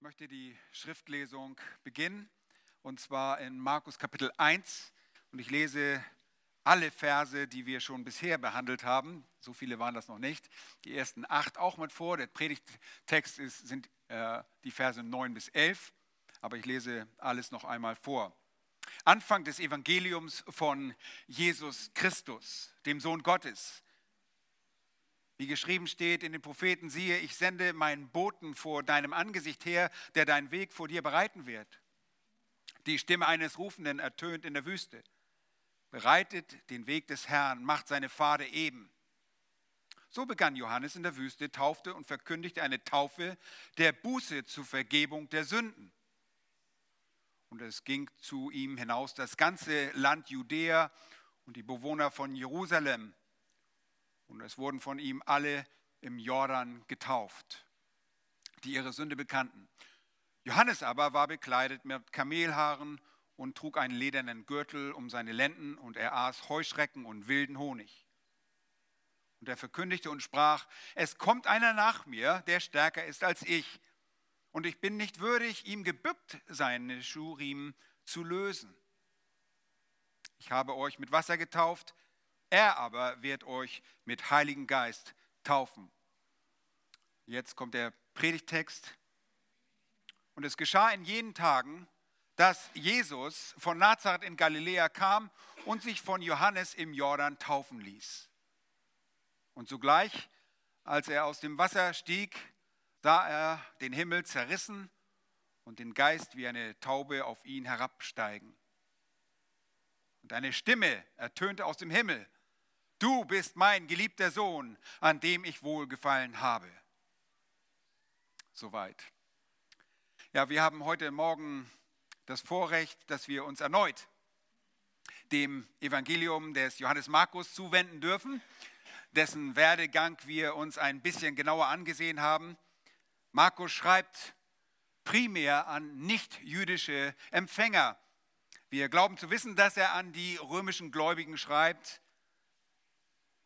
Ich möchte die Schriftlesung beginnen und zwar in Markus Kapitel 1 und ich lese alle Verse, die wir schon bisher behandelt haben. So viele waren das noch nicht. Die ersten acht auch mit vor. Der Predigttext ist, sind äh, die Verse 9 bis 11, aber ich lese alles noch einmal vor. Anfang des Evangeliums von Jesus Christus, dem Sohn Gottes wie geschrieben steht in den Propheten, siehe, ich sende meinen Boten vor deinem Angesicht her, der deinen Weg vor dir bereiten wird. Die Stimme eines Rufenden ertönt in der Wüste. Bereitet den Weg des Herrn, macht seine Pfade eben. So begann Johannes in der Wüste, taufte und verkündigte eine Taufe der Buße zur Vergebung der Sünden. Und es ging zu ihm hinaus das ganze Land Judäa und die Bewohner von Jerusalem und es wurden von ihm alle im Jordan getauft, die ihre Sünde bekannten. Johannes aber war bekleidet mit Kamelhaaren und trug einen ledernen Gürtel um seine Lenden und er aß Heuschrecken und wilden Honig. Und er verkündigte und sprach, es kommt einer nach mir, der stärker ist als ich, und ich bin nicht würdig, ihm gebückt seine Schuhriemen zu lösen. Ich habe euch mit Wasser getauft, er aber wird euch mit Heiligen Geist taufen. Jetzt kommt der Predigtext. Und es geschah in jenen Tagen, dass Jesus von Nazareth in Galiläa kam und sich von Johannes im Jordan taufen ließ. Und sogleich, als er aus dem Wasser stieg, sah er den Himmel zerrissen und den Geist wie eine Taube auf ihn herabsteigen. Und eine Stimme ertönte aus dem Himmel Du bist mein geliebter Sohn, an dem ich wohlgefallen habe. Soweit. Ja, wir haben heute Morgen das Vorrecht, dass wir uns erneut dem Evangelium des Johannes Markus zuwenden dürfen, dessen Werdegang wir uns ein bisschen genauer angesehen haben. Markus schreibt primär an nicht-jüdische Empfänger. Wir glauben zu wissen, dass er an die römischen Gläubigen schreibt,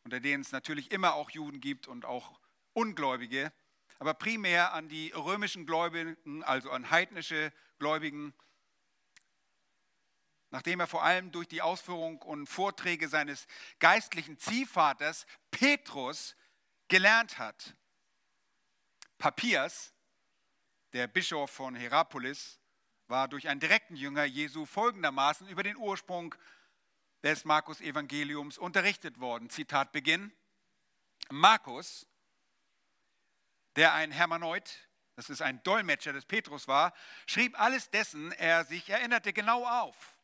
unter denen es natürlich immer auch Juden gibt und auch Ungläubige, aber primär an die römischen Gläubigen, also an heidnische Gläubigen, nachdem er vor allem durch die Ausführung und Vorträge seines geistlichen Ziehvaters Petrus gelernt hat. Papias, der Bischof von Herapolis, war durch einen direkten Jünger Jesu folgendermaßen über den Ursprung des Markus Evangeliums unterrichtet worden. Zitat Beginn. Markus, der ein Hermanoid, das ist ein Dolmetscher des Petrus war, schrieb alles dessen er sich erinnerte genau auf,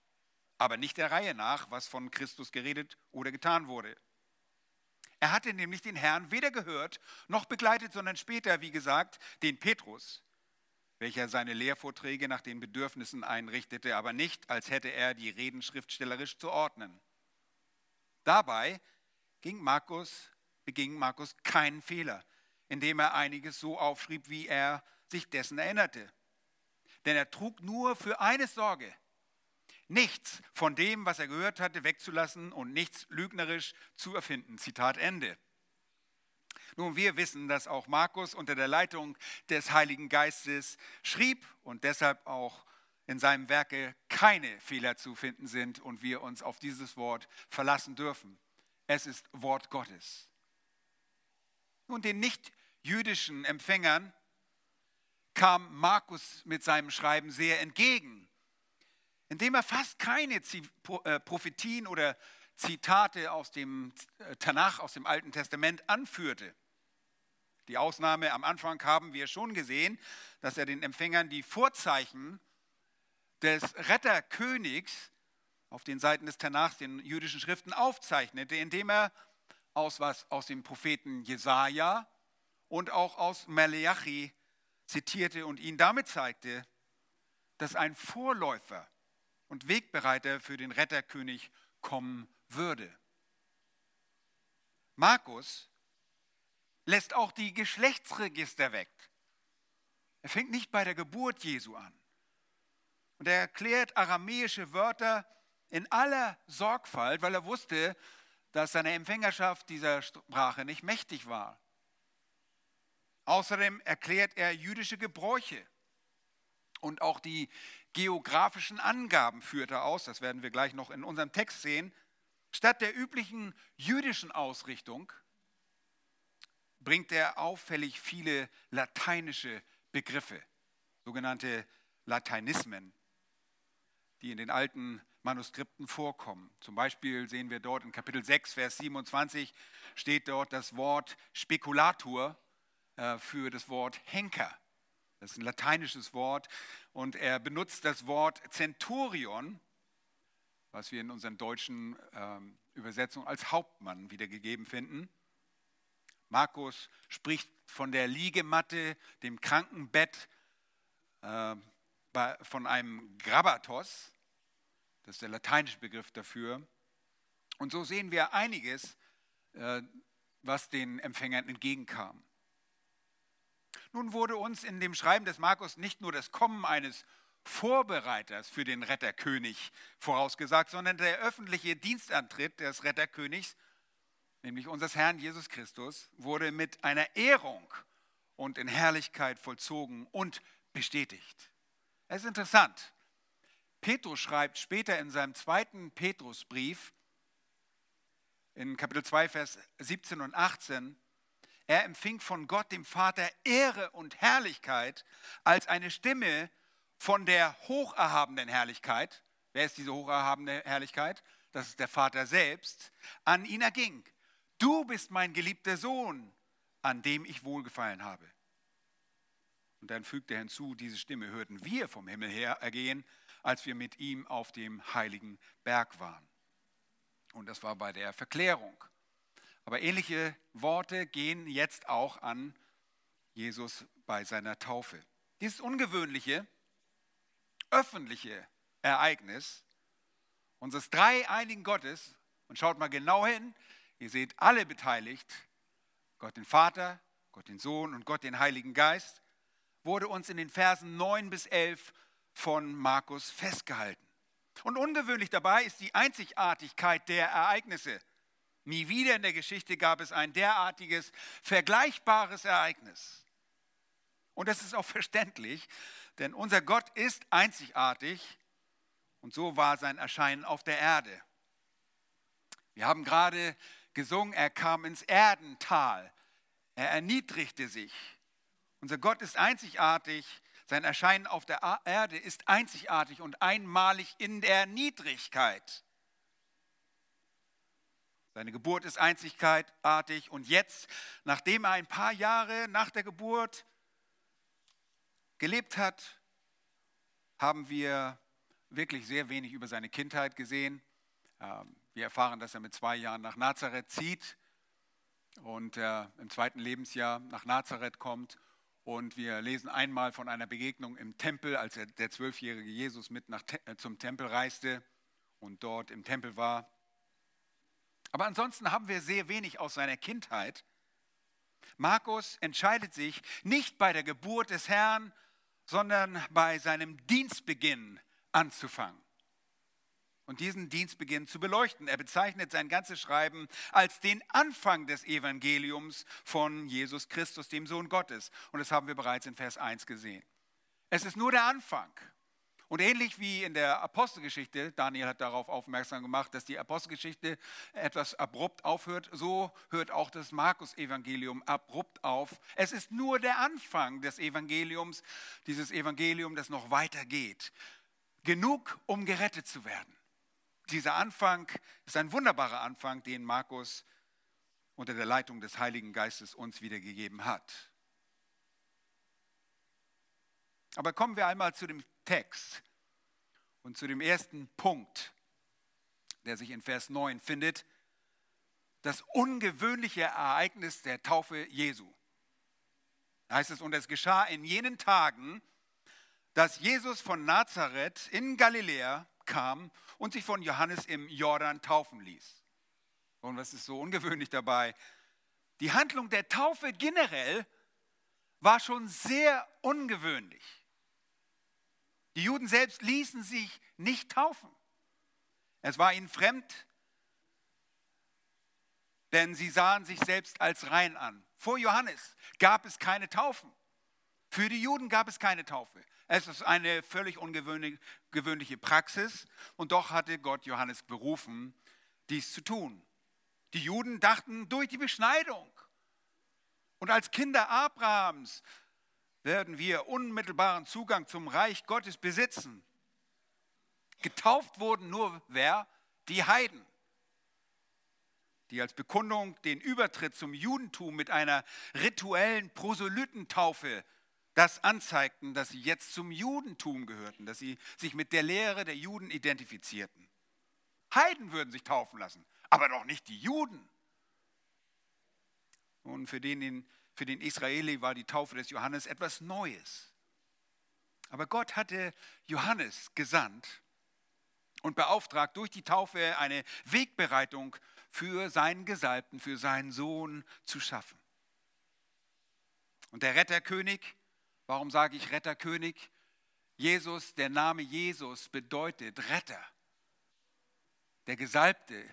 aber nicht der Reihe nach, was von Christus geredet oder getan wurde. Er hatte nämlich den Herrn weder gehört noch begleitet, sondern später, wie gesagt, den Petrus, welcher seine Lehrvorträge nach den Bedürfnissen einrichtete, aber nicht, als hätte er die Reden schriftstellerisch zu ordnen. Dabei ging Markus, beging Markus keinen Fehler, indem er einiges so aufschrieb, wie er sich dessen erinnerte. Denn er trug nur für eine Sorge, nichts von dem, was er gehört hatte, wegzulassen und nichts lügnerisch zu erfinden. Zitat Ende. Nun, wir wissen, dass auch Markus unter der Leitung des Heiligen Geistes schrieb und deshalb auch in seinem Werke keine Fehler zu finden sind und wir uns auf dieses Wort verlassen dürfen. Es ist Wort Gottes. Und den nicht-jüdischen Empfängern kam Markus mit seinem Schreiben sehr entgegen, indem er fast keine äh, Prophetien oder Zitate aus dem äh, Tanach, aus dem Alten Testament anführte. Die Ausnahme am Anfang haben wir schon gesehen, dass er den Empfängern die Vorzeichen des Retterkönigs auf den Seiten des Tanachs, den jüdischen Schriften, aufzeichnete, indem er aus was aus dem Propheten Jesaja und auch aus Maleachi zitierte und ihn damit zeigte, dass ein Vorläufer und Wegbereiter für den Retterkönig kommen würde. Markus lässt auch die Geschlechtsregister weg. Er fängt nicht bei der Geburt Jesu an. Und er erklärt aramäische Wörter in aller Sorgfalt, weil er wusste, dass seine Empfängerschaft dieser Sprache nicht mächtig war. Außerdem erklärt er jüdische Gebräuche Und auch die geografischen Angaben führt er aus, das werden wir gleich noch in unserem Text sehen. Statt der üblichen jüdischen Ausrichtung bringt er auffällig viele lateinische Begriffe, sogenannte Lateinismen, die in den alten Manuskripten vorkommen. Zum Beispiel sehen wir dort in Kapitel 6, Vers 27 steht dort das Wort Spekulatur äh, für das Wort Henker. Das ist ein lateinisches Wort und er benutzt das Wort Centurion, was wir in unseren deutschen ähm, Übersetzungen als Hauptmann wiedergegeben finden. Markus spricht von der Liegematte, dem Krankenbett, äh, von einem Grabatos, das ist der lateinische Begriff dafür. Und so sehen wir einiges, äh, was den Empfängern entgegenkam. Nun wurde uns in dem Schreiben des Markus nicht nur das Kommen eines Vorbereiters für den Retterkönig vorausgesagt, sondern der öffentliche Dienstantritt des Retterkönigs, nämlich unseres Herrn Jesus Christus, wurde mit einer Ehrung und in Herrlichkeit vollzogen und bestätigt. Es ist interessant. Petrus schreibt später in seinem zweiten Petrusbrief, in Kapitel 2, Vers 17 und 18, er empfing von Gott, dem Vater, Ehre und Herrlichkeit als eine Stimme von der hocherhabenen Herrlichkeit. Wer ist diese hocherhabene Herrlichkeit? Das ist der Vater selbst, an ihn erging. Du bist mein geliebter Sohn, an dem ich wohlgefallen habe. Und dann fügt er hinzu, diese Stimme hörten wir vom Himmel her ergehen, als wir mit ihm auf dem heiligen Berg waren. Und das war bei der Verklärung. Aber ähnliche Worte gehen jetzt auch an Jesus bei seiner Taufe. Dieses ungewöhnliche, öffentliche Ereignis unseres dreieinigen Gottes, und schaut mal genau hin, ihr seht alle beteiligt, Gott den Vater, Gott den Sohn und Gott den Heiligen Geist, wurde uns in den Versen 9 bis 11 von Markus festgehalten. Und ungewöhnlich dabei ist die Einzigartigkeit der Ereignisse. Nie wieder in der Geschichte gab es ein derartiges, vergleichbares Ereignis. Und das ist auch verständlich, denn unser Gott ist einzigartig und so war sein Erscheinen auf der Erde. Wir haben gerade gesungen, er kam ins Erdental, er erniedrigte sich. Unser Gott ist einzigartig, sein Erscheinen auf der Erde ist einzigartig und einmalig in der Niedrigkeit. Seine Geburt ist einzigartig und jetzt, nachdem er ein paar Jahre nach der Geburt gelebt hat, haben wir wirklich sehr wenig über seine Kindheit gesehen. Ähm, wir erfahren, dass er mit zwei Jahren nach Nazareth zieht und im zweiten Lebensjahr nach Nazareth kommt. Und wir lesen einmal von einer Begegnung im Tempel, als der zwölfjährige Jesus mit nach, äh, zum Tempel reiste und dort im Tempel war. Aber ansonsten haben wir sehr wenig aus seiner Kindheit. Markus entscheidet sich nicht bei der Geburt des Herrn, sondern bei seinem Dienstbeginn anzufangen und diesen Dienstbeginn zu beleuchten. Er bezeichnet sein ganzes Schreiben als den Anfang des Evangeliums von Jesus Christus, dem Sohn Gottes. Und das haben wir bereits in Vers 1 gesehen. Es ist nur der Anfang. Und ähnlich wie in der Apostelgeschichte, Daniel hat darauf aufmerksam gemacht, dass die Apostelgeschichte etwas abrupt aufhört, so hört auch das Markus-Evangelium abrupt auf. Es ist nur der Anfang des Evangeliums, dieses Evangelium, das noch weitergeht. Genug, um gerettet zu werden. Dieser Anfang ist ein wunderbarer Anfang, den Markus unter der Leitung des Heiligen Geistes uns wiedergegeben hat. Aber kommen wir einmal zu dem Text und zu dem ersten Punkt, der sich in Vers 9 findet, das ungewöhnliche Ereignis der Taufe Jesu. Da heißt es, und es geschah in jenen Tagen, dass Jesus von Nazareth in Galiläa kam und sich von Johannes im Jordan taufen ließ. Und was ist so ungewöhnlich dabei? Die Handlung der Taufe generell war schon sehr ungewöhnlich. Die Juden selbst ließen sich nicht taufen. Es war ihnen fremd, denn sie sahen sich selbst als rein an. Vor Johannes gab es keine Taufen. Für die Juden gab es keine Taufe. Es ist eine völlig ungewöhnliche Praxis und doch hatte Gott Johannes berufen, dies zu tun. Die Juden dachten durch die Beschneidung und als Kinder Abrahams werden wir unmittelbaren Zugang zum Reich Gottes besitzen. Getauft wurden nur wer? Die Heiden, die als Bekundung den Übertritt zum Judentum mit einer rituellen Proselytentaufe das anzeigten, dass sie jetzt zum Judentum gehörten, dass sie sich mit der Lehre der Juden identifizierten. Heiden würden sich taufen lassen, aber doch nicht die Juden. Und für den, für den Israeli war die Taufe des Johannes etwas Neues. Aber Gott hatte Johannes gesandt und beauftragt, durch die Taufe eine Wegbereitung für seinen Gesalbten, für seinen Sohn zu schaffen. Und der Retterkönig Warum sage ich Retterkönig? Jesus, der Name Jesus bedeutet Retter. Der Gesalbte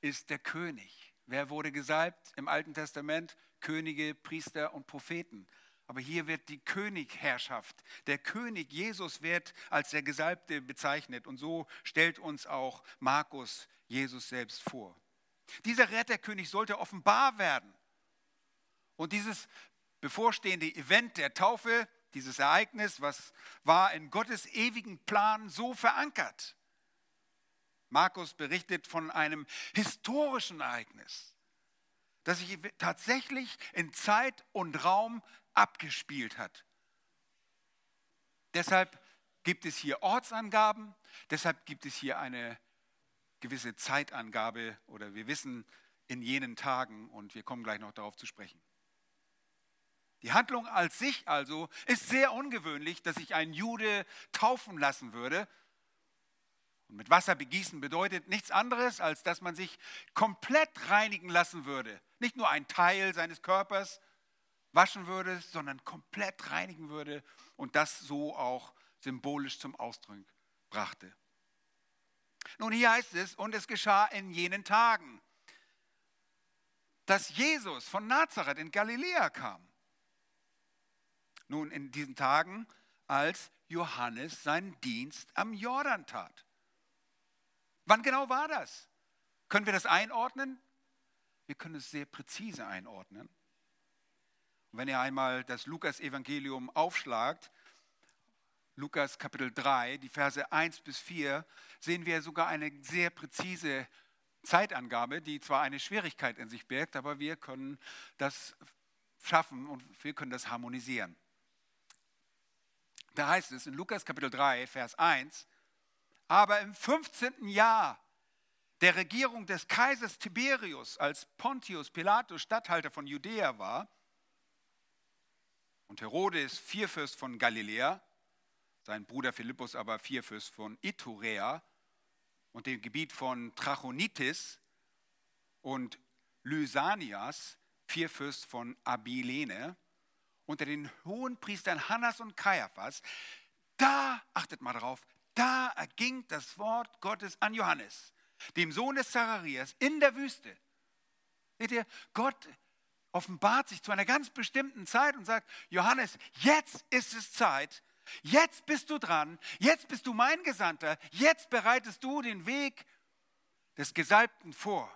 ist der König. Wer wurde gesalbt im Alten Testament? Könige, Priester und Propheten. Aber hier wird die Königherrschaft, der König Jesus wird als der Gesalbte bezeichnet. Und so stellt uns auch Markus Jesus selbst vor. Dieser Retterkönig sollte offenbar werden. Und dieses bevorstehende Event der Taufe, dieses Ereignis, was war in Gottes ewigen Plan so verankert. Markus berichtet von einem historischen Ereignis, das sich tatsächlich in Zeit und Raum abgespielt hat. Deshalb gibt es hier Ortsangaben, deshalb gibt es hier eine gewisse Zeitangabe oder wir wissen in jenen Tagen und wir kommen gleich noch darauf zu sprechen. Die Handlung als sich also ist sehr ungewöhnlich, dass sich ein Jude taufen lassen würde. Und mit Wasser begießen bedeutet nichts anderes, als dass man sich komplett reinigen lassen würde. Nicht nur ein Teil seines Körpers waschen würde, sondern komplett reinigen würde und das so auch symbolisch zum Ausdruck brachte. Nun, hier heißt es, und es geschah in jenen Tagen, dass Jesus von Nazareth in Galiläa kam nun, in diesen Tagen, als Johannes seinen Dienst am Jordan tat. Wann genau war das? Können wir das einordnen? Wir können es sehr präzise einordnen. Und wenn ihr einmal das Lukas-Evangelium aufschlagt, Lukas Kapitel 3, die Verse 1 bis 4, sehen wir sogar eine sehr präzise Zeitangabe, die zwar eine Schwierigkeit in sich birgt, aber wir können das schaffen und wir können das harmonisieren. Da heißt es in Lukas Kapitel 3, Vers 1, aber im 15. Jahr der Regierung des Kaisers Tiberius, als Pontius Pilatus Statthalter von Judäa war, und Herodes Vierfürst von Galiläa, sein Bruder Philippus aber Vierfürst von Iturea und dem Gebiet von Trachonitis und Lysanias, Vierfürst von Abilene, unter den hohen Priestern Hannas und Kaiaphas, da, achtet mal drauf, da erging das Wort Gottes an Johannes, dem Sohn des Zacharias, in der Wüste. Seht ihr, Gott offenbart sich zu einer ganz bestimmten Zeit und sagt, Johannes, jetzt ist es Zeit, jetzt bist du dran, jetzt bist du mein Gesandter, jetzt bereitest du den Weg des Gesalbten vor.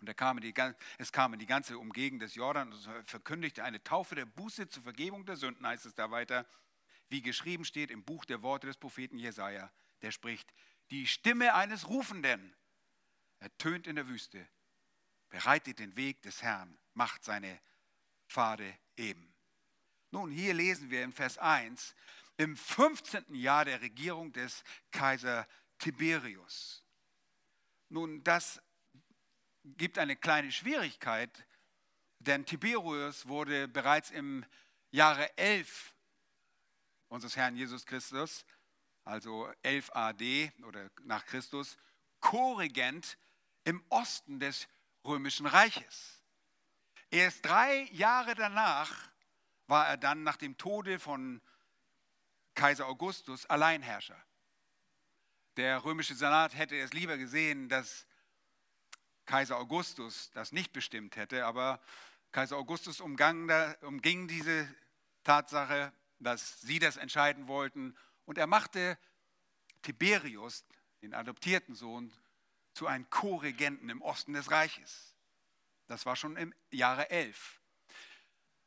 Und er kam die, es kam in die ganze Umgegend des Jordan und verkündigte eine Taufe der Buße zur Vergebung der Sünden, heißt es da weiter, wie geschrieben steht im Buch der Worte des Propheten Jesaja. Der spricht: Die Stimme eines Rufenden ertönt in der Wüste, bereitet den Weg des Herrn, macht seine Pfade eben. Nun, hier lesen wir in Vers 1, im 15. Jahr der Regierung des Kaiser Tiberius. Nun, das gibt eine kleine Schwierigkeit, denn Tiberius wurde bereits im Jahre 11 unseres Herrn Jesus Christus, also 11 AD oder nach Christus, Korregent im Osten des römischen Reiches. Erst drei Jahre danach war er dann nach dem Tode von Kaiser Augustus Alleinherrscher. Der römische Senat hätte es lieber gesehen, dass Kaiser Augustus das nicht bestimmt hätte, aber Kaiser Augustus umging diese Tatsache dass sie das entscheiden wollten. Und er machte Tiberius, den adoptierten Sohn, zu einem Co-Regenten im Osten des Reiches. Das war schon im Jahre 11.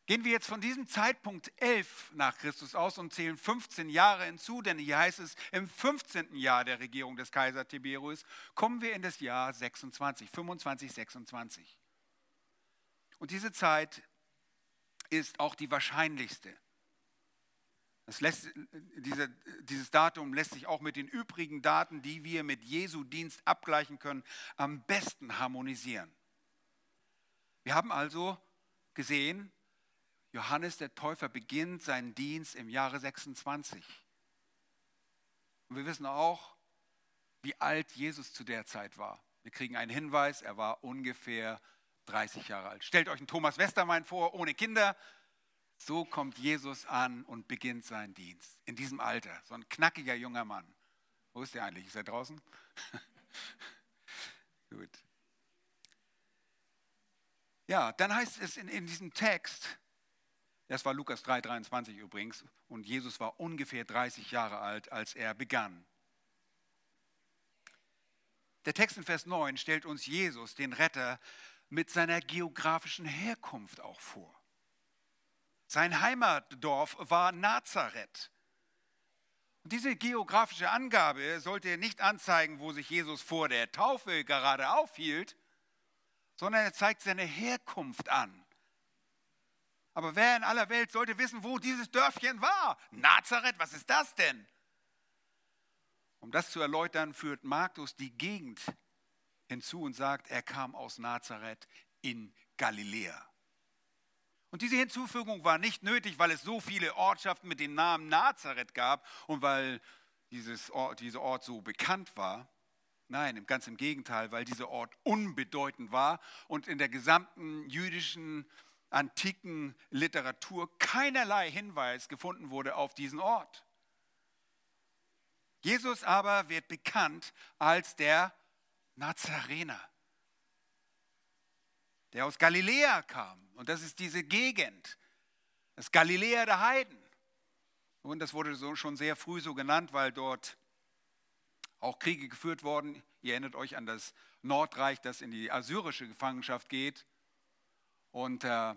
Gehen wir jetzt von diesem Zeitpunkt 11 nach Christus aus und zählen 15 Jahre hinzu, denn hier heißt es, im 15. Jahr der Regierung des Kaisers Tiberius kommen wir in das Jahr 26, 25, 26. Und diese Zeit ist auch die wahrscheinlichste. Lässt, diese, dieses Datum lässt sich auch mit den übrigen Daten, die wir mit Jesu Dienst abgleichen können, am besten harmonisieren. Wir haben also gesehen, Johannes der Täufer beginnt seinen Dienst im Jahre 26. Und wir wissen auch, wie alt Jesus zu der Zeit war. Wir kriegen einen Hinweis, er war ungefähr 30 Jahre alt. Stellt euch einen Thomas Westermein vor, ohne Kinder. So kommt Jesus an und beginnt seinen Dienst. In diesem Alter, so ein knackiger junger Mann. Wo ist der eigentlich? Ist er draußen? Gut. Ja, dann heißt es in, in diesem Text, das war Lukas 3,23 übrigens. Und Jesus war ungefähr 30 Jahre alt, als er begann. Der Text in Vers 9 stellt uns Jesus, den Retter, mit seiner geografischen Herkunft auch vor. Sein Heimatdorf war Nazareth. Und diese geografische Angabe sollte nicht anzeigen, wo sich Jesus vor der Taufe gerade aufhielt, sondern er zeigt seine Herkunft an. Aber wer in aller Welt sollte wissen, wo dieses Dörfchen war? Nazareth, was ist das denn? Um das zu erläutern, führt Markus die Gegend hinzu und sagt, er kam aus Nazareth in Galiläa. Und diese Hinzufügung war nicht nötig, weil es so viele Ortschaften mit dem Namen Nazareth gab und weil dieses Ort, dieser Ort so bekannt war. Nein, ganz im Gegenteil, weil dieser Ort unbedeutend war und in der gesamten jüdischen antiken Literatur keinerlei Hinweis gefunden wurde auf diesen Ort. Jesus aber wird bekannt als der Nazarener, der aus Galiläa kam. Und das ist diese Gegend, das Galiläa der Heiden. Und das wurde so schon sehr früh so genannt, weil dort auch Kriege geführt wurden. Ihr erinnert euch an das Nordreich, das in die assyrische Gefangenschaft geht. Und äh,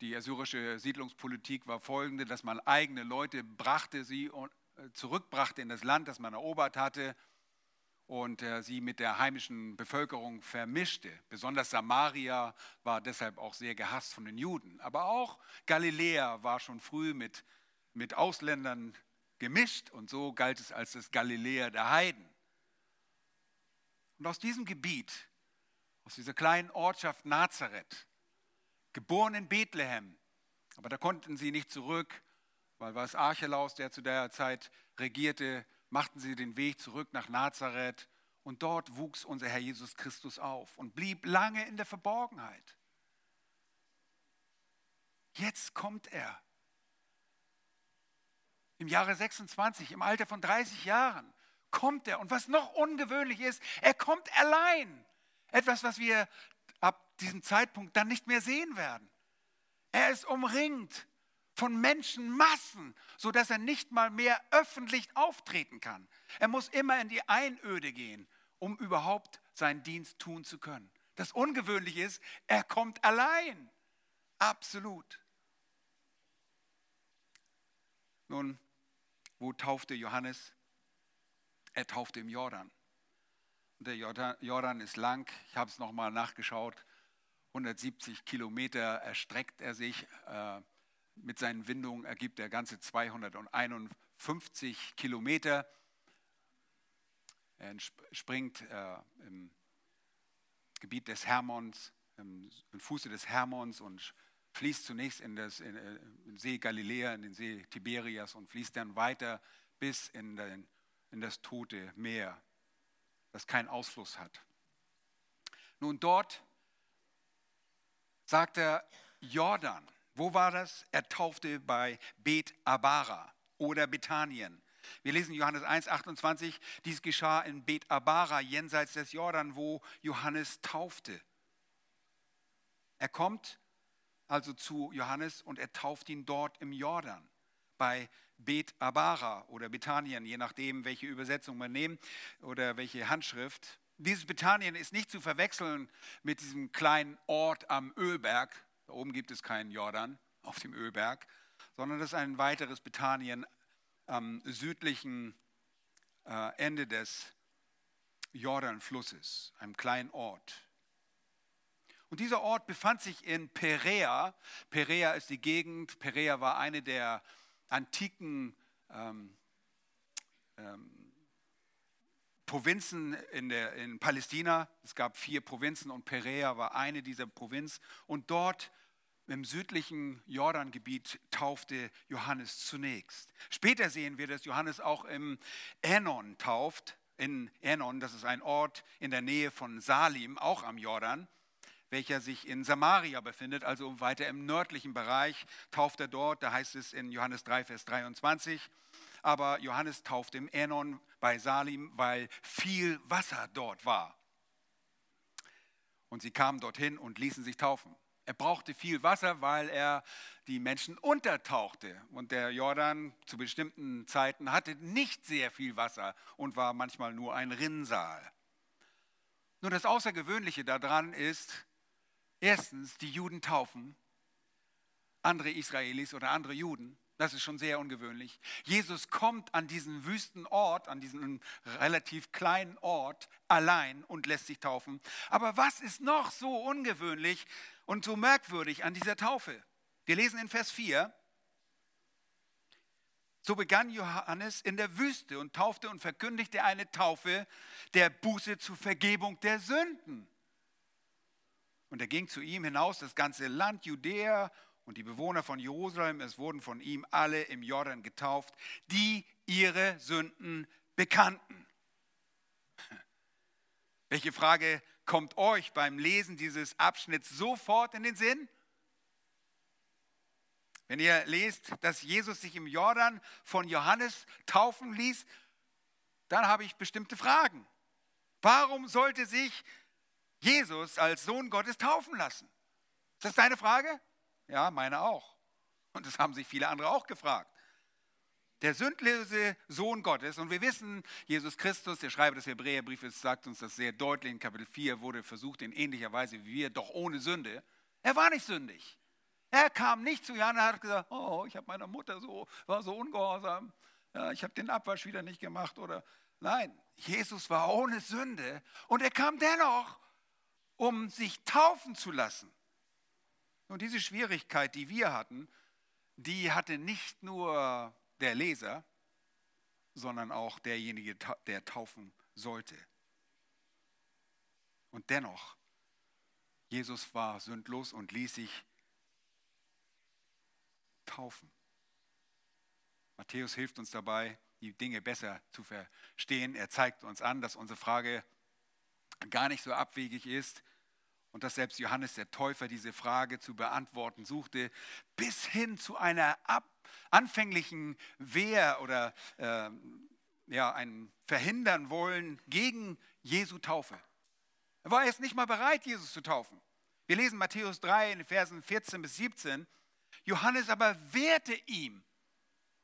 die assyrische Siedlungspolitik war folgende, dass man eigene Leute brachte, sie äh, zurückbrachte in das Land, das man erobert hatte und äh, sie mit der heimischen Bevölkerung vermischte. Besonders Samaria war deshalb auch sehr gehasst von den Juden. Aber auch Galiläa war schon früh mit, mit Ausländern gemischt und so galt es als das Galiläa der Heiden. Und aus diesem Gebiet, aus dieser kleinen Ortschaft Nazareth, geboren in Bethlehem. Aber da konnten sie nicht zurück, weil was Archelaus, der zu der Zeit regierte, machten sie den Weg zurück nach Nazareth. Und dort wuchs unser Herr Jesus Christus auf und blieb lange in der Verborgenheit. Jetzt kommt er. Im Jahre 26, im Alter von 30 Jahren, kommt er. Und was noch ungewöhnlich ist, er kommt allein. Etwas, was wir diesem Zeitpunkt dann nicht mehr sehen werden. Er ist umringt von Menschenmassen, sodass er nicht mal mehr öffentlich auftreten kann. Er muss immer in die Einöde gehen, um überhaupt seinen Dienst tun zu können. Das Ungewöhnliche ist, er kommt allein. Absolut. Nun, wo taufte Johannes? Er taufte im Jordan. Der Jordan, ist lang, ich habe es nochmal nachgeschaut, 170 Kilometer erstreckt er sich. Äh, mit seinen Windungen ergibt er ganze 251 Kilometer. Er springt äh, im Gebiet des Hermons, im, Fuße des Hermons und fließt zunächst in, das, in, in äh, den See Galiläa, in den See Tiberias und fließt dann weiter bis in, den, in das Tote Meer das keinen Ausfluss hat. Nun dort sagt er Jordan. Wo war das? Er taufte bei Bet Abara oder Bethanien. Wir lesen Johannes 1, 28. Dies geschah in Bet Abara, jenseits des Jordan, wo Johannes taufte. Er kommt also zu Johannes und er tauft ihn dort im Jordan. bei Bet Abara oder Bethanien, je nachdem, welche Übersetzung man nimmt oder welche Handschrift. Dieses Bethanien ist nicht zu verwechseln mit diesem kleinen Ort am Ölberg. Da oben gibt es keinen Jordan auf dem Ölberg, sondern das ist ein weiteres Bethanien am südlichen äh, Ende des Jordanflusses, einem kleinen Ort. Und dieser Ort befand sich in Perea. Perea ist die Gegend. Perea war eine der antiken ähm, ähm, Provinzen in, der, in Palästina. Es gab vier Provinzen und Perea war eine dieser Provinzen. Und dort im südlichen Jordangebiet taufte Johannes zunächst. Später sehen wir, dass Johannes auch im Enon tauft. In Enon, das ist ein Ort in der Nähe von Salim, auch am Jordan welcher sich in Samaria befindet, also weiter im nördlichen Bereich, tauft er dort. Da heißt es in Johannes 3, Vers 23. Aber Johannes tauft im Enon bei Salim, weil viel Wasser dort war. Und sie kamen dorthin und ließen sich taufen. Er brauchte viel Wasser, weil er die Menschen untertauchte. Und der Jordan zu bestimmten Zeiten hatte nicht sehr viel Wasser und war manchmal nur ein Rinnsal. Nur das Außergewöhnliche daran ist, Erstens, die Juden taufen, andere Israelis oder andere Juden. Das ist schon sehr ungewöhnlich. Jesus kommt an diesen wüsten Ort, an diesen relativ kleinen Ort allein und lässt sich taufen. Aber was ist noch so ungewöhnlich und so merkwürdig an dieser Taufe? Wir lesen in Vers 4. So begann Johannes in der Wüste und taufte und verkündigte eine Taufe der Buße zur Vergebung der Sünden. Und er ging zu ihm hinaus, das ganze Land Judäa und die Bewohner von Jerusalem, es wurden von ihm alle im Jordan getauft, die ihre Sünden bekannten. Welche Frage kommt euch beim Lesen dieses Abschnitts sofort in den Sinn? Wenn ihr lest, dass Jesus sich im Jordan von Johannes taufen ließ, dann habe ich bestimmte Fragen. Warum sollte sich Jesus als Sohn Gottes taufen lassen? Ist das deine Frage? Ja, meine auch. Und das haben sich viele andere auch gefragt. Der sündlose Sohn Gottes, und wir wissen, Jesus Christus, der Schreiber des Hebräerbriefes, sagt uns das sehr deutlich in Kapitel 4, wurde versucht in ähnlicher Weise wie wir, doch ohne Sünde. Er war nicht sündig. Er kam nicht zu Jan und hat gesagt, oh, ich habe meiner Mutter so, war so ungehorsam, ja, ich habe den Abwasch wieder nicht gemacht oder nein, Jesus war ohne Sünde und er kam dennoch um sich taufen zu lassen. Und diese Schwierigkeit, die wir hatten, die hatte nicht nur der Leser, sondern auch derjenige, der taufen sollte. Und dennoch, Jesus war sündlos und ließ sich taufen. Matthäus hilft uns dabei, die Dinge besser zu verstehen. Er zeigt uns an, dass unsere Frage gar nicht so abwegig ist und dass selbst Johannes der Täufer diese Frage zu beantworten suchte, bis hin zu einer anfänglichen Wehr oder äh, ja, ein Verhindern wollen gegen Jesu Taufe. Er war erst nicht mal bereit, Jesus zu taufen. Wir lesen Matthäus 3 in den Versen 14 bis 17. Johannes aber wehrte ihm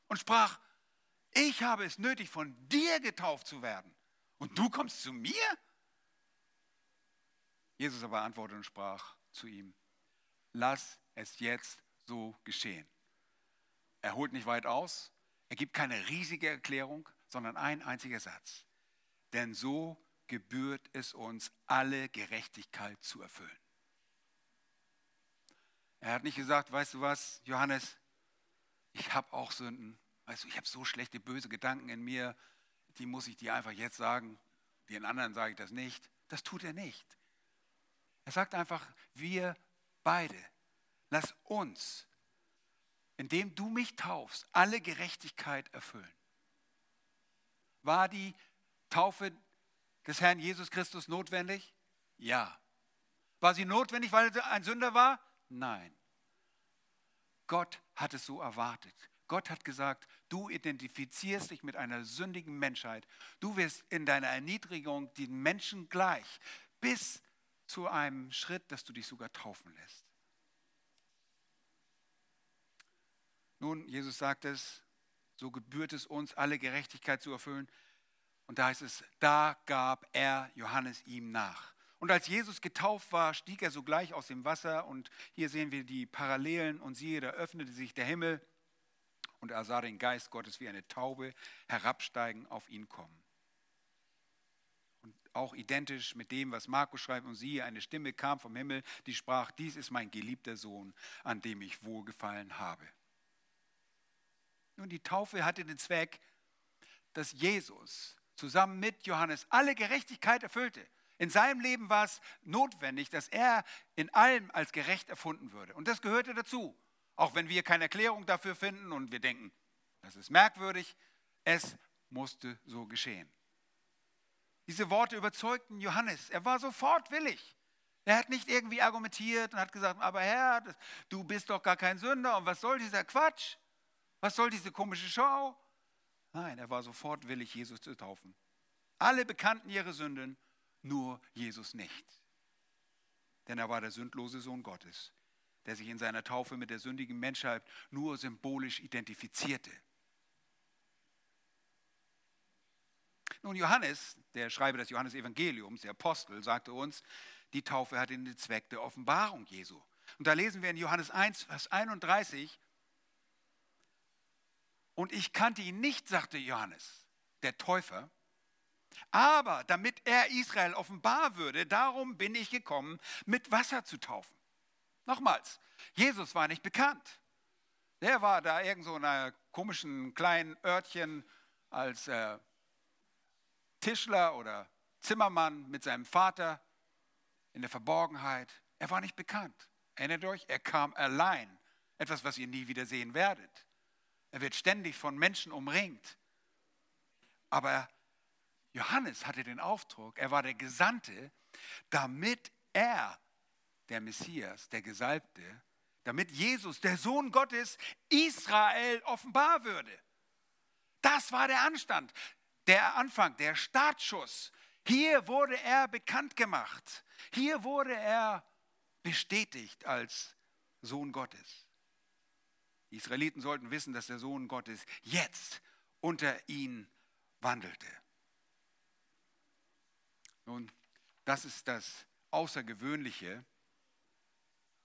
und sprach, ich habe es nötig, von dir getauft zu werden. Und du kommst zu mir? Jesus aber antwortete und sprach zu ihm, lass es jetzt so geschehen. Er holt nicht weit aus, er gibt keine riesige Erklärung, sondern ein einziger Satz. Denn so gebührt es uns, alle Gerechtigkeit zu erfüllen. Er hat nicht gesagt, weißt du was, Johannes, ich habe auch Sünden. Weißt du, ich habe so schlechte, böse Gedanken in mir, die muss ich dir einfach jetzt sagen. Den anderen sage ich das nicht. Das tut er nicht. Er sagt einfach, wir beide, lass uns, indem du mich taufst, alle Gerechtigkeit erfüllen. War die Taufe des Herrn Jesus Christus notwendig? Ja. War sie notwendig, weil er ein Sünder war? Nein. Gott hat es so erwartet. Gott hat gesagt, du identifizierst dich mit einer sündigen Menschheit. Du wirst in deiner Erniedrigung den Menschen gleich, bis zu einem Schritt, dass du dich sogar taufen lässt. Nun, Jesus sagt es, so gebührt es uns, alle Gerechtigkeit zu erfüllen. Und da heißt es, da gab er Johannes ihm nach. Und als Jesus getauft war, stieg er sogleich aus dem Wasser. Und hier sehen wir die Parallelen. Und siehe, da öffnete sich der Himmel. Und er sah den Geist Gottes wie eine Taube herabsteigen auf ihn kommen. Auch identisch mit dem, was Markus schreibt. Und siehe, eine Stimme kam vom Himmel, die sprach, dies ist mein geliebter Sohn, an dem ich wohlgefallen habe. Nun, die Taufe hatte den Zweck, dass Jesus zusammen mit Johannes alle Gerechtigkeit erfüllte. In seinem Leben war es notwendig, dass er in allem als gerecht erfunden würde. Und das gehörte dazu. Auch wenn wir keine Erklärung dafür finden und wir denken, das ist merkwürdig, es musste so geschehen. Diese Worte überzeugten Johannes. Er war sofort willig. Er hat nicht irgendwie argumentiert und hat gesagt, aber Herr, du bist doch gar kein Sünder und was soll dieser Quatsch? Was soll diese komische Show? Nein, er war sofort willig, Jesus zu taufen. Alle bekannten ihre Sünden, nur Jesus nicht. Denn er war der sündlose Sohn Gottes, der sich in seiner Taufe mit der sündigen Menschheit nur symbolisch identifizierte. Nun, Johannes, der Schreiber des Johannesevangeliums, der Apostel, sagte uns, die Taufe hat den Zweck der Offenbarung Jesu. Und da lesen wir in Johannes 1, Vers 31, und ich kannte ihn nicht, sagte Johannes, der Täufer, aber damit er Israel offenbar würde, darum bin ich gekommen, mit Wasser zu taufen. Nochmals, Jesus war nicht bekannt. Der war da irgend so in einer komischen kleinen Örtchen als äh, Tischler oder Zimmermann mit seinem Vater in der Verborgenheit. Er war nicht bekannt. Erinnert euch, er kam allein. Etwas, was ihr nie wieder sehen werdet. Er wird ständig von Menschen umringt. Aber Johannes hatte den Auftrag, er war der Gesandte, damit er, der Messias, der Gesalbte, damit Jesus, der Sohn Gottes, Israel offenbar würde. Das war der Anstand, der Anfang, der Startschuss. Hier wurde er bekannt gemacht. Hier wurde er bestätigt als Sohn Gottes. Die Israeliten sollten wissen, dass der Sohn Gottes jetzt unter ihnen wandelte. Nun, das ist das Außergewöhnliche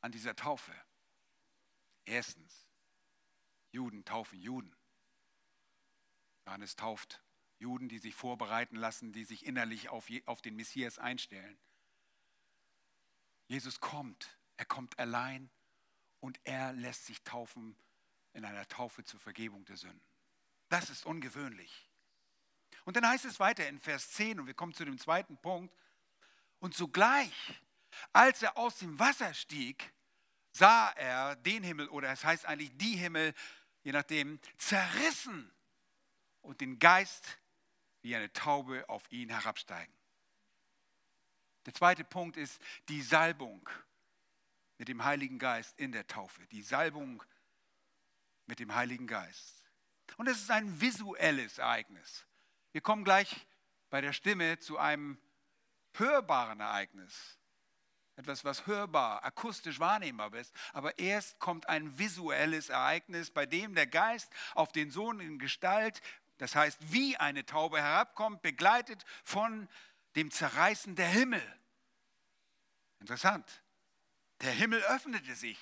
an dieser Taufe. Erstens, Juden taufen Juden. Johannes tauft Juden, die sich vorbereiten lassen, die sich innerlich auf, auf den Messias einstellen. Jesus kommt, er kommt allein und er lässt sich taufen in einer Taufe zur Vergebung der Sünden. Das ist ungewöhnlich. Und dann heißt es weiter in Vers 10, und wir kommen zu dem zweiten Punkt, und sogleich, als er aus dem Wasser stieg, sah er den Himmel, oder es heißt eigentlich die Himmel, je nachdem, zerrissen und den Geist wie eine Taube auf ihn herabsteigen. Der zweite Punkt ist die Salbung mit dem Heiligen Geist in der Taufe. Die Salbung mit dem Heiligen Geist. Und es ist ein visuelles Ereignis. Wir kommen gleich bei der Stimme zu einem hörbaren Ereignis. Etwas, was hörbar, akustisch wahrnehmbar ist. Aber erst kommt ein visuelles Ereignis, bei dem der Geist auf den Sohn in Gestalt, das heißt wie eine Taube herabkommt, begleitet von dem Zerreißen der Himmel. Interessant. Der Himmel öffnete sich,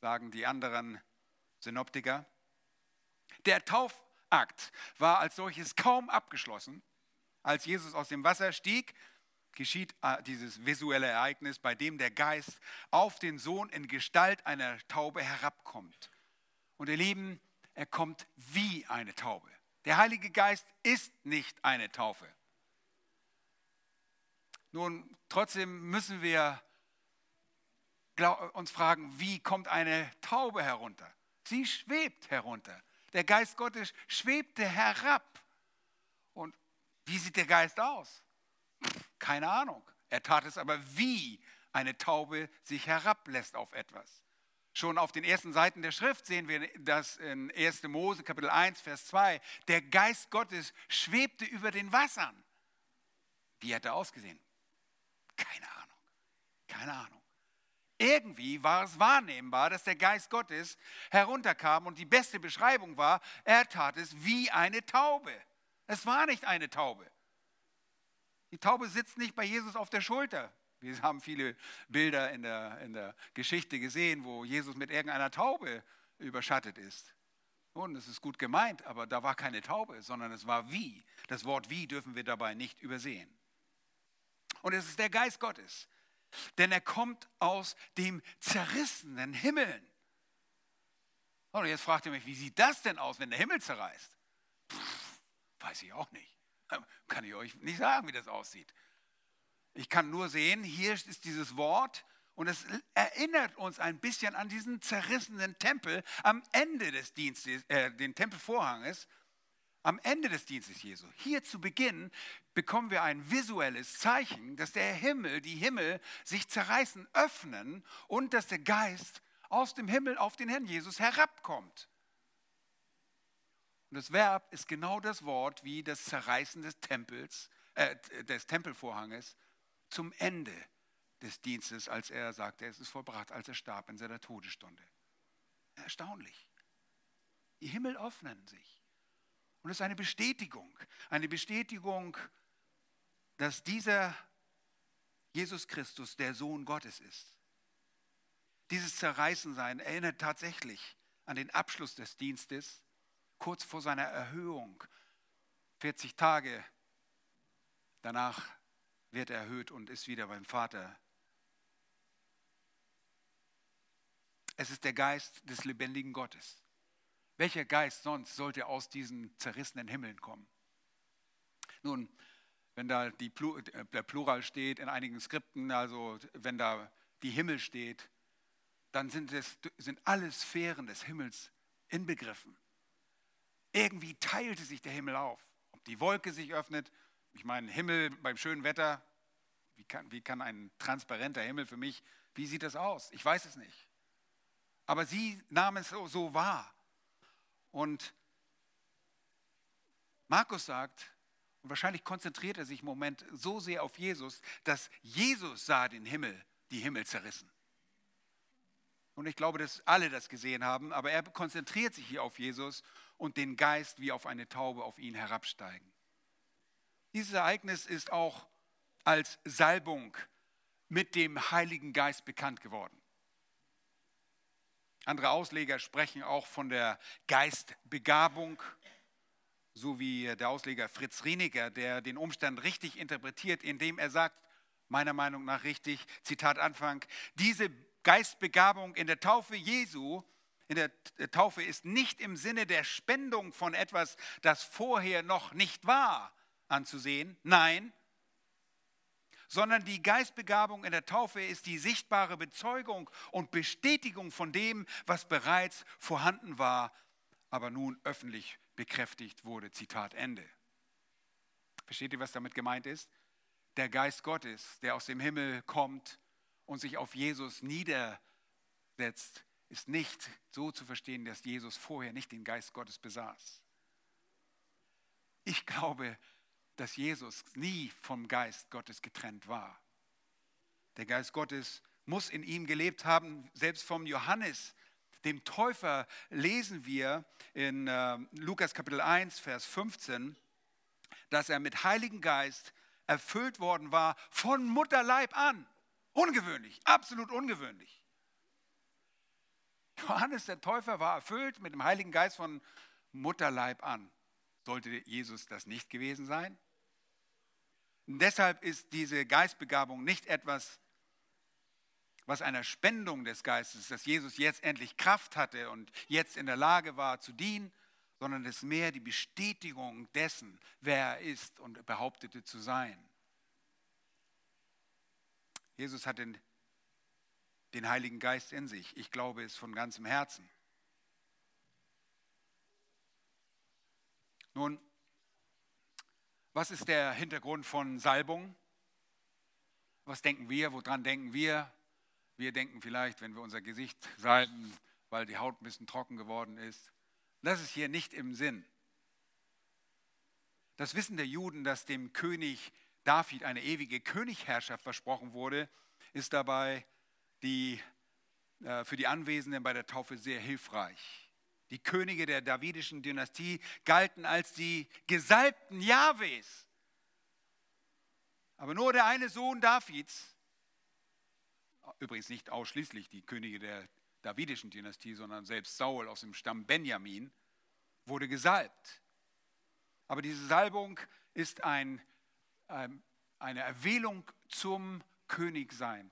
sagen die anderen Synoptiker. Der Taufakt war als solches kaum abgeschlossen. Als Jesus aus dem Wasser stieg, geschieht äh, dieses visuelle Ereignis, bei dem der Geist auf den Sohn in Gestalt einer Taube herabkommt. Und ihr Lieben, er kommt wie eine Taube. Der Heilige Geist ist nicht eine Taufe. Nun, trotzdem müssen wir uns fragen, wie kommt eine Taube herunter? Sie schwebt herunter. Der Geist Gottes schwebte herab. Und wie sieht der Geist aus? Keine Ahnung. Er tat es aber wie eine Taube sich herablässt auf etwas. Schon auf den ersten Seiten der Schrift sehen wir das in 1. Mose Kapitel 1, Vers 2. Der Geist Gottes schwebte über den Wassern. Wie hat er ausgesehen? Keine Ahnung. Keine Ahnung. irgendwie war es wahrnehmbar, dass der Geist Gottes herunterkam und die beste Beschreibung war, er tat es wie eine Taube. Es war nicht eine Taube. Die Taube sitzt nicht bei Jesus auf der Schulter. Wir haben viele Bilder in der, in der Geschichte gesehen, wo Jesus mit irgendeiner Taube überschattet ist. Und es ist gut gemeint, aber da war keine Taube, sondern es war wie. Das Wort wie dürfen wir dabei nicht übersehen. Und es ist der Geist Gottes, denn er kommt aus dem zerrissenen Himmeln. Und jetzt fragt ihr mich, wie sieht das denn aus, wenn der Himmel zerreißt? Puh, weiß ich auch nicht. Kann ich euch nicht sagen, wie das aussieht. Ich kann nur sehen, hier ist dieses Wort und es erinnert uns ein bisschen an diesen zerrissenen Tempel am Ende des Dienstes, äh, den Tempelvorhanges, am Ende des Dienstes Jesu. Hier zu Beginn bekommen wir ein visuelles Zeichen, dass der Himmel, die Himmel sich zerreißen, öffnen und dass der Geist aus dem Himmel auf den Herrn Jesus herabkommt. Und das Verb ist genau das Wort wie das Zerreißen des Tempels, äh, des Tempelvorhanges zum Ende des Dienstes, als er sagte, es ist vollbracht, als er starb in seiner Todesstunde. Erstaunlich. Die Himmel öffnen sich. Und es ist eine Bestätigung, eine Bestätigung, dass dieser Jesus Christus der Sohn Gottes ist. Dieses Zerreißensein erinnert tatsächlich an den Abschluss des Dienstes, kurz vor seiner Erhöhung. 40 Tage danach wird er erhöht und ist wieder beim Vater Es ist der Geist des lebendigen Gottes. Welcher Geist sonst sollte aus diesen zerrissenen Himmeln kommen? Nun, wenn da die, äh, der Plural steht in einigen Skripten, also wenn da die Himmel steht, dann sind, es, sind alle Sphären des Himmels inbegriffen. Irgendwie teilte sich der Himmel auf. Ob die Wolke sich öffnet, ich meine, Himmel beim schönen Wetter, wie kann, wie kann ein transparenter Himmel für mich, wie sieht das aus? Ich weiß es nicht. Aber sie nahmen es so, so wahr. Und Markus sagt, und wahrscheinlich konzentriert er sich im Moment so sehr auf Jesus, dass Jesus sah den Himmel, die Himmel zerrissen. Und ich glaube, dass alle das gesehen haben, aber er konzentriert sich hier auf Jesus und den Geist wie auf eine Taube auf ihn herabsteigen. Dieses Ereignis ist auch als Salbung mit dem Heiligen Geist bekannt geworden. Andere Ausleger sprechen auch von der Geistbegabung, so wie der Ausleger Fritz Rieniger, der den Umstand richtig interpretiert, indem er sagt, meiner Meinung nach richtig, Zitat Anfang, diese Geistbegabung in der Taufe Jesu, in der Taufe ist nicht im Sinne der Spendung von etwas, das vorher noch nicht war, anzusehen. Nein, sondern die Geistbegabung in der Taufe ist die sichtbare Bezeugung und Bestätigung von dem, was bereits vorhanden war, aber nun öffentlich bekräftigt wurde. Zitat Ende. Versteht ihr, was damit gemeint ist? Der Geist Gottes, der aus dem Himmel kommt und sich auf Jesus niedersetzt, ist nicht so zu verstehen, dass Jesus vorher nicht den Geist Gottes besaß. Ich glaube, dass Jesus nie vom Geist Gottes getrennt war. Der Geist Gottes muss in ihm gelebt haben, selbst vom Johannes, dem Täufer, lesen wir in äh, Lukas Kapitel 1, Vers 15, dass er mit Heiligen Geist erfüllt worden war von Mutterleib an. Ungewöhnlich, absolut ungewöhnlich. Johannes der Täufer war erfüllt mit dem Heiligen Geist von Mutterleib an. Sollte Jesus das nicht gewesen sein? Deshalb ist diese Geistbegabung nicht etwas, was einer Spendung des Geistes, dass Jesus jetzt endlich Kraft hatte und jetzt in der Lage war zu dienen, sondern es ist mehr die Bestätigung dessen, wer er ist und behauptete zu sein. Jesus hat den, den Heiligen Geist in sich. Ich glaube es von ganzem Herzen. Nun, was ist der Hintergrund von Salbung? Was denken wir? Woran denken wir? Wir denken vielleicht, wenn wir unser Gesicht salben, weil die Haut ein bisschen trocken geworden ist. Das ist hier nicht im Sinn. Das Wissen der Juden, dass dem König David eine ewige Königherrschaft versprochen wurde, ist dabei die äh, für die Anwesenden bei der Taufe sehr hilfreich. Die Könige der davidischen Dynastie galten als die Gesalbten Jahwes. Aber nur der eine Sohn Davids, übrigens nicht ausschließlich die Könige der davidischen Dynastie, sondern selbst Saul aus dem Stamm Benjamin, wurde gesalbt. Aber diese Salbung ist ein, ähm, eine Erwählung zum Königsein.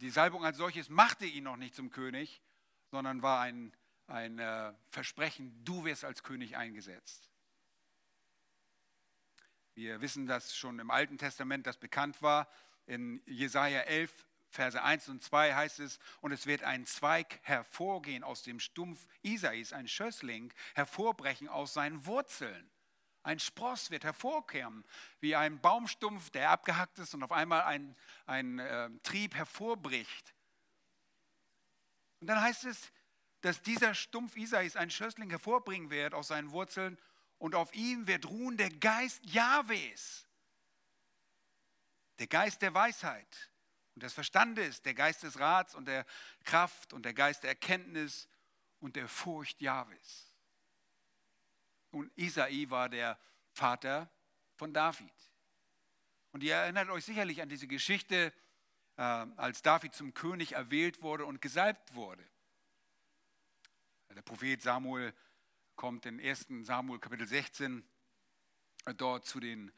Die Salbung als solches machte ihn noch nicht zum König, sondern war ein, ein äh, Versprechen, du wirst als König eingesetzt. Wir wissen, dass schon im Alten Testament das bekannt war. In Jesaja 11, Verse 1 und 2 heißt es, und es wird ein Zweig hervorgehen aus dem Stumpf Isais, ein Schössling, hervorbrechen aus seinen Wurzeln. Ein Spross wird hervorkehren, wie ein Baumstumpf, der abgehackt ist und auf einmal ein, ein äh, Trieb hervorbricht. Und dann heißt es, dass dieser Stumpf Isais ein Schössling hervorbringen wird aus seinen Wurzeln und auf ihm wird ruhen der Geist Jahwes, der Geist der Weisheit und des Verstandes, der Geist des Rats und der Kraft und der Geist der Erkenntnis und der Furcht Jahwes. Und Isai war der Vater von David. Und ihr erinnert euch sicherlich an diese Geschichte, äh, als David zum König erwählt wurde und gesalbt wurde. Der Prophet Samuel kommt in 1. Samuel Kapitel 16 äh, dort zu den,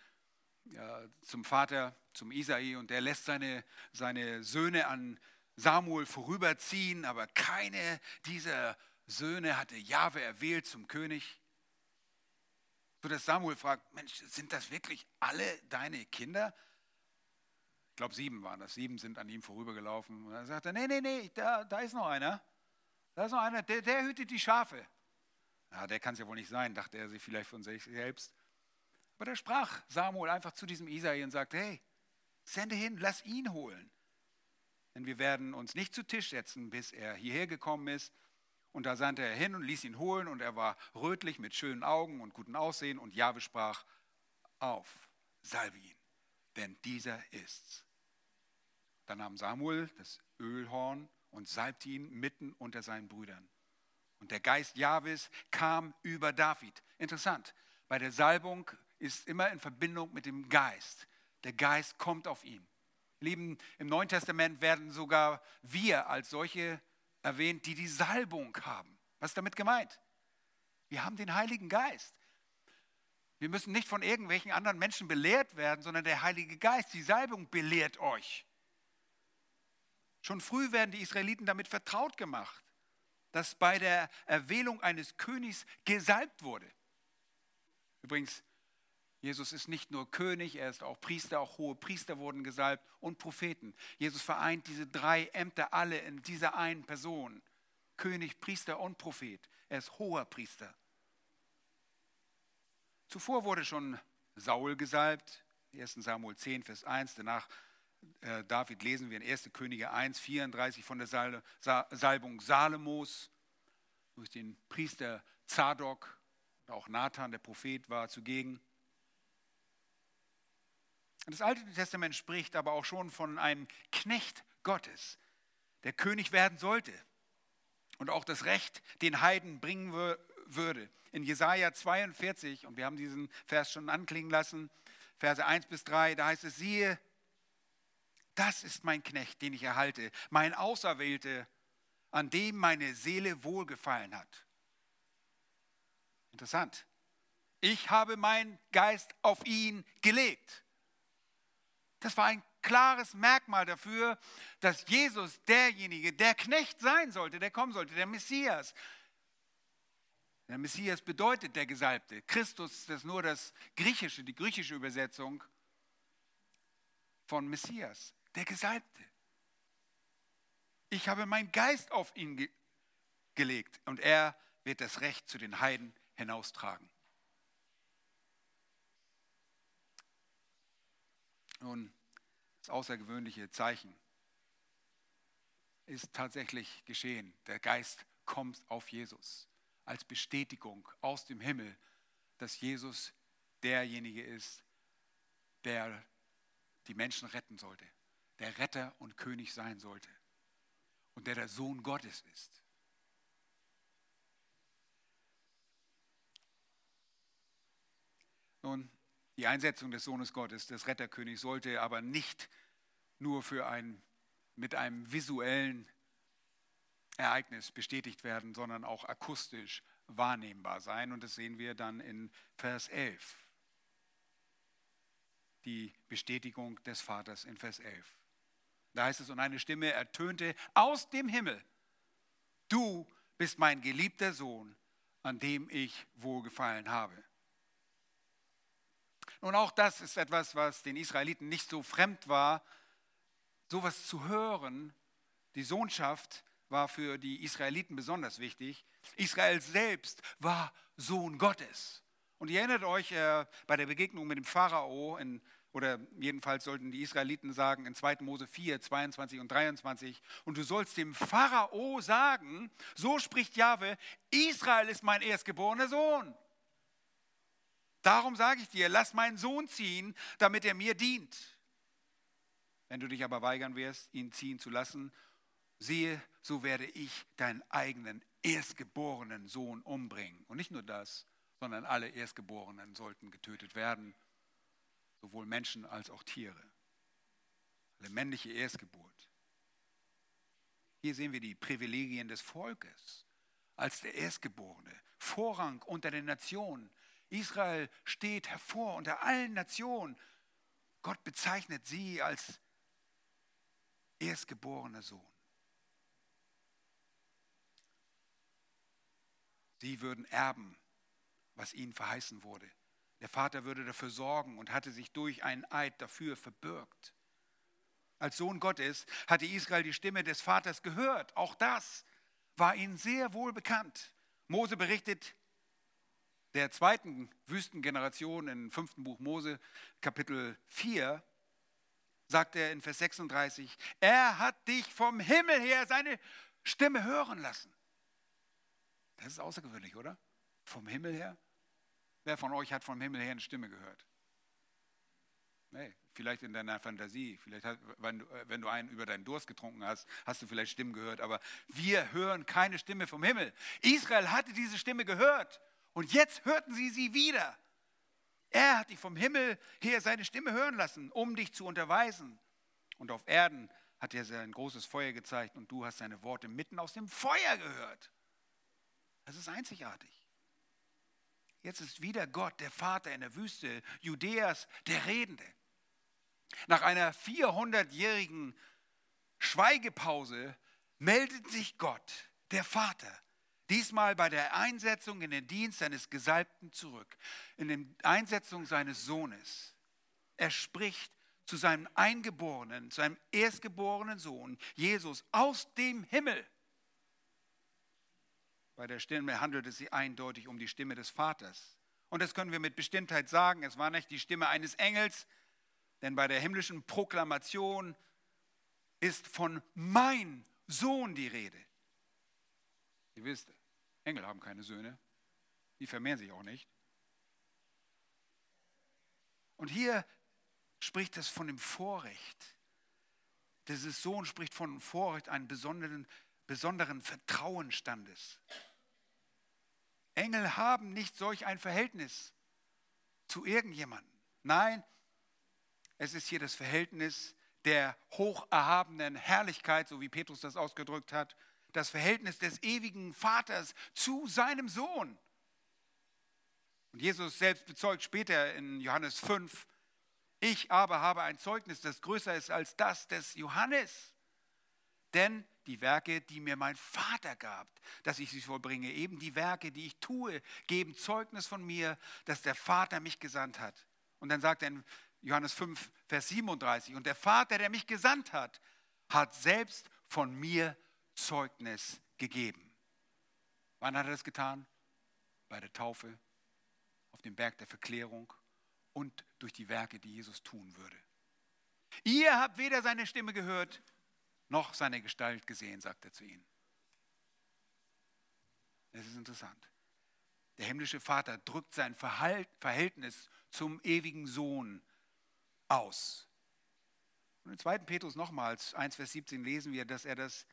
äh, zum Vater, zum Isai, und der lässt seine, seine Söhne an Samuel vorüberziehen, aber keine dieser Söhne hatte Jahwe erwählt zum König. So dass Samuel fragt, Mensch, sind das wirklich alle deine Kinder? Ich glaube, sieben waren das. Sieben sind an ihm vorübergelaufen. Und dann sagt er, nee, nee, nee, da, da ist noch einer. Da ist noch einer, der, der hütet die Schafe. Ja, der kann es ja wohl nicht sein, dachte er sich vielleicht von sich selbst. Aber da sprach Samuel einfach zu diesem Isai und sagte, hey, sende hin, lass ihn holen. Denn wir werden uns nicht zu Tisch setzen, bis er hierher gekommen ist und da sandte er hin und ließ ihn holen, und er war rötlich mit schönen Augen und gutem Aussehen. Und Jahwe sprach: Auf, salbe ihn, denn dieser ist's. Dann nahm Samuel das Ölhorn und salbte ihn mitten unter seinen Brüdern. Und der Geist Jahwes kam über David. Interessant, bei der Salbung ist immer in Verbindung mit dem Geist. Der Geist kommt auf ihn. Lieben, im Neuen Testament werden sogar wir als solche erwähnt, die die Salbung haben. Was ist damit gemeint? Wir haben den Heiligen Geist. Wir müssen nicht von irgendwelchen anderen Menschen belehrt werden, sondern der Heilige Geist, die Salbung belehrt euch. Schon früh werden die Israeliten damit vertraut gemacht, dass bei der Erwählung eines Königs gesalbt wurde. Übrigens, Jesus ist nicht nur König, er ist auch Priester, auch hohe Priester wurden gesalbt und Propheten. Jesus vereint diese drei Ämter alle in dieser einen Person. König, Priester und Prophet. Er ist hoher Priester. Zuvor wurde schon Saul gesalbt, 1 Samuel 10, Vers 1. Danach äh, David lesen wir in 1. Könige 1, 34 von der Salbung Salomos durch den Priester Zadok. Auch Nathan, der Prophet, war zugegen. Das Alte Testament spricht aber auch schon von einem Knecht Gottes, der König werden sollte und auch das Recht den Heiden bringen würde. In Jesaja 42, und wir haben diesen Vers schon anklingen lassen, Verse 1 bis 3, da heißt es: Siehe, das ist mein Knecht, den ich erhalte, mein Auserwählte, an dem meine Seele wohlgefallen hat. Interessant. Ich habe meinen Geist auf ihn gelegt. Das war ein klares Merkmal dafür, dass Jesus derjenige, der Knecht sein sollte, der kommen sollte, der Messias. Der Messias bedeutet der Gesalbte. Christus ist nur das griechische, die griechische Übersetzung von Messias, der Gesalbte. Ich habe meinen Geist auf ihn ge gelegt und er wird das Recht zu den Heiden hinaustragen. Nun, das außergewöhnliche Zeichen ist tatsächlich geschehen. Der Geist kommt auf Jesus als Bestätigung aus dem Himmel, dass Jesus derjenige ist, der die Menschen retten sollte, der Retter und König sein sollte. und der der Sohn Gottes ist. Nun, die Einsetzung des Sohnes Gottes, des Retterkönigs, sollte aber nicht nur für ein, mit einem visuellen Ereignis bestätigt werden, sondern auch akustisch wahrnehmbar sein. Und das sehen wir dann in Vers 11. Die Bestätigung des Vaters in Vers 11. Da heißt es, und eine Stimme ertönte aus dem Himmel, du bist mein geliebter Sohn, an dem ich wohlgefallen habe. Nun, auch das ist etwas, was den Israeliten nicht so fremd war, sowas zu hören. Die Sohnschaft war für die Israeliten besonders wichtig. Israel selbst war Sohn Gottes. Und ihr erinnert euch äh, bei der Begegnung mit dem Pharao, in, oder jedenfalls sollten die Israeliten sagen in 2. Mose 4, 22 und 23, und du sollst dem Pharao sagen, so spricht Jahwe, Israel ist mein erstgeborener Sohn. Darum sage ich dir, lass meinen Sohn ziehen, damit er mir dient. Wenn du dich aber weigern wirst, ihn ziehen zu lassen, siehe, so werde ich deinen eigenen erstgeborenen Sohn umbringen. Und nicht nur das, sondern alle Erstgeborenen sollten getötet werden, sowohl Menschen als auch Tiere. Eine männliche Erstgeburt. Hier sehen wir die Privilegien des Volkes als der Erstgeborene, Vorrang unter den Nationen. Israel steht hervor unter allen Nationen. Gott bezeichnet sie als erstgeborener Sohn. Sie würden erben, was ihnen verheißen wurde. Der Vater würde dafür sorgen und hatte sich durch einen Eid dafür verbürgt. Als Sohn Gottes hatte Israel die Stimme des Vaters gehört. Auch das war ihnen sehr wohl bekannt. Mose berichtet der zweiten Wüstengeneration im fünften Buch Mose, Kapitel 4, sagt er in Vers 36, er hat dich vom Himmel her seine Stimme hören lassen. Das ist außergewöhnlich, oder? Vom Himmel her? Wer von euch hat vom Himmel her eine Stimme gehört? Nee, vielleicht in deiner Fantasie, vielleicht hat, wenn, du, wenn du einen über deinen Durst getrunken hast, hast du vielleicht Stimmen gehört, aber wir hören keine Stimme vom Himmel. Israel hatte diese Stimme gehört und jetzt hörten sie sie wieder. Er hat dich vom Himmel her seine Stimme hören lassen, um dich zu unterweisen. Und auf Erden hat er sein großes Feuer gezeigt und du hast seine Worte mitten aus dem Feuer gehört. Das ist einzigartig. Jetzt ist wieder Gott, der Vater in der Wüste Judäas, der Redende. Nach einer 400-jährigen Schweigepause meldet sich Gott, der Vater, diesmal bei der Einsetzung in den Dienst seines Gesalbten zurück, in der Einsetzung seines Sohnes. Er spricht zu seinem Eingeborenen, zu seinem erstgeborenen Sohn, Jesus, aus dem Himmel. Bei der Stimme handelt es sich eindeutig um die Stimme des Vaters. Und das können wir mit Bestimmtheit sagen. Es war nicht die Stimme eines Engels, denn bei der himmlischen Proklamation ist von mein Sohn die Rede. Ihr wisst, Engel haben keine Söhne. Die vermehren sich auch nicht. Und hier spricht es von dem Vorrecht. Dieses Sohn spricht von Vorrecht, einen besonderen, besonderen Vertrauensstandes. Engel haben nicht solch ein Verhältnis zu irgendjemandem. Nein, es ist hier das Verhältnis der hocherhabenen Herrlichkeit, so wie Petrus das ausgedrückt hat, das Verhältnis des ewigen Vaters zu seinem Sohn. Und Jesus selbst bezeugt später in Johannes 5, ich aber habe ein Zeugnis, das größer ist als das des Johannes. Denn die Werke, die mir mein Vater gab, dass ich sie vollbringe, eben die Werke, die ich tue, geben Zeugnis von mir, dass der Vater mich gesandt hat. Und dann sagt er in Johannes 5, Vers 37, und der Vater, der mich gesandt hat, hat selbst von mir Zeugnis gegeben. Wann hat er das getan? Bei der Taufe, auf dem Berg der Verklärung und durch die Werke, die Jesus tun würde. Ihr habt weder seine Stimme gehört, noch seine Gestalt gesehen, sagt er zu ihnen. Es ist interessant. Der himmlische Vater drückt sein Verhältnis zum ewigen Sohn aus. Und im 2. Petrus nochmals, 1 Vers 17 lesen wir, dass er das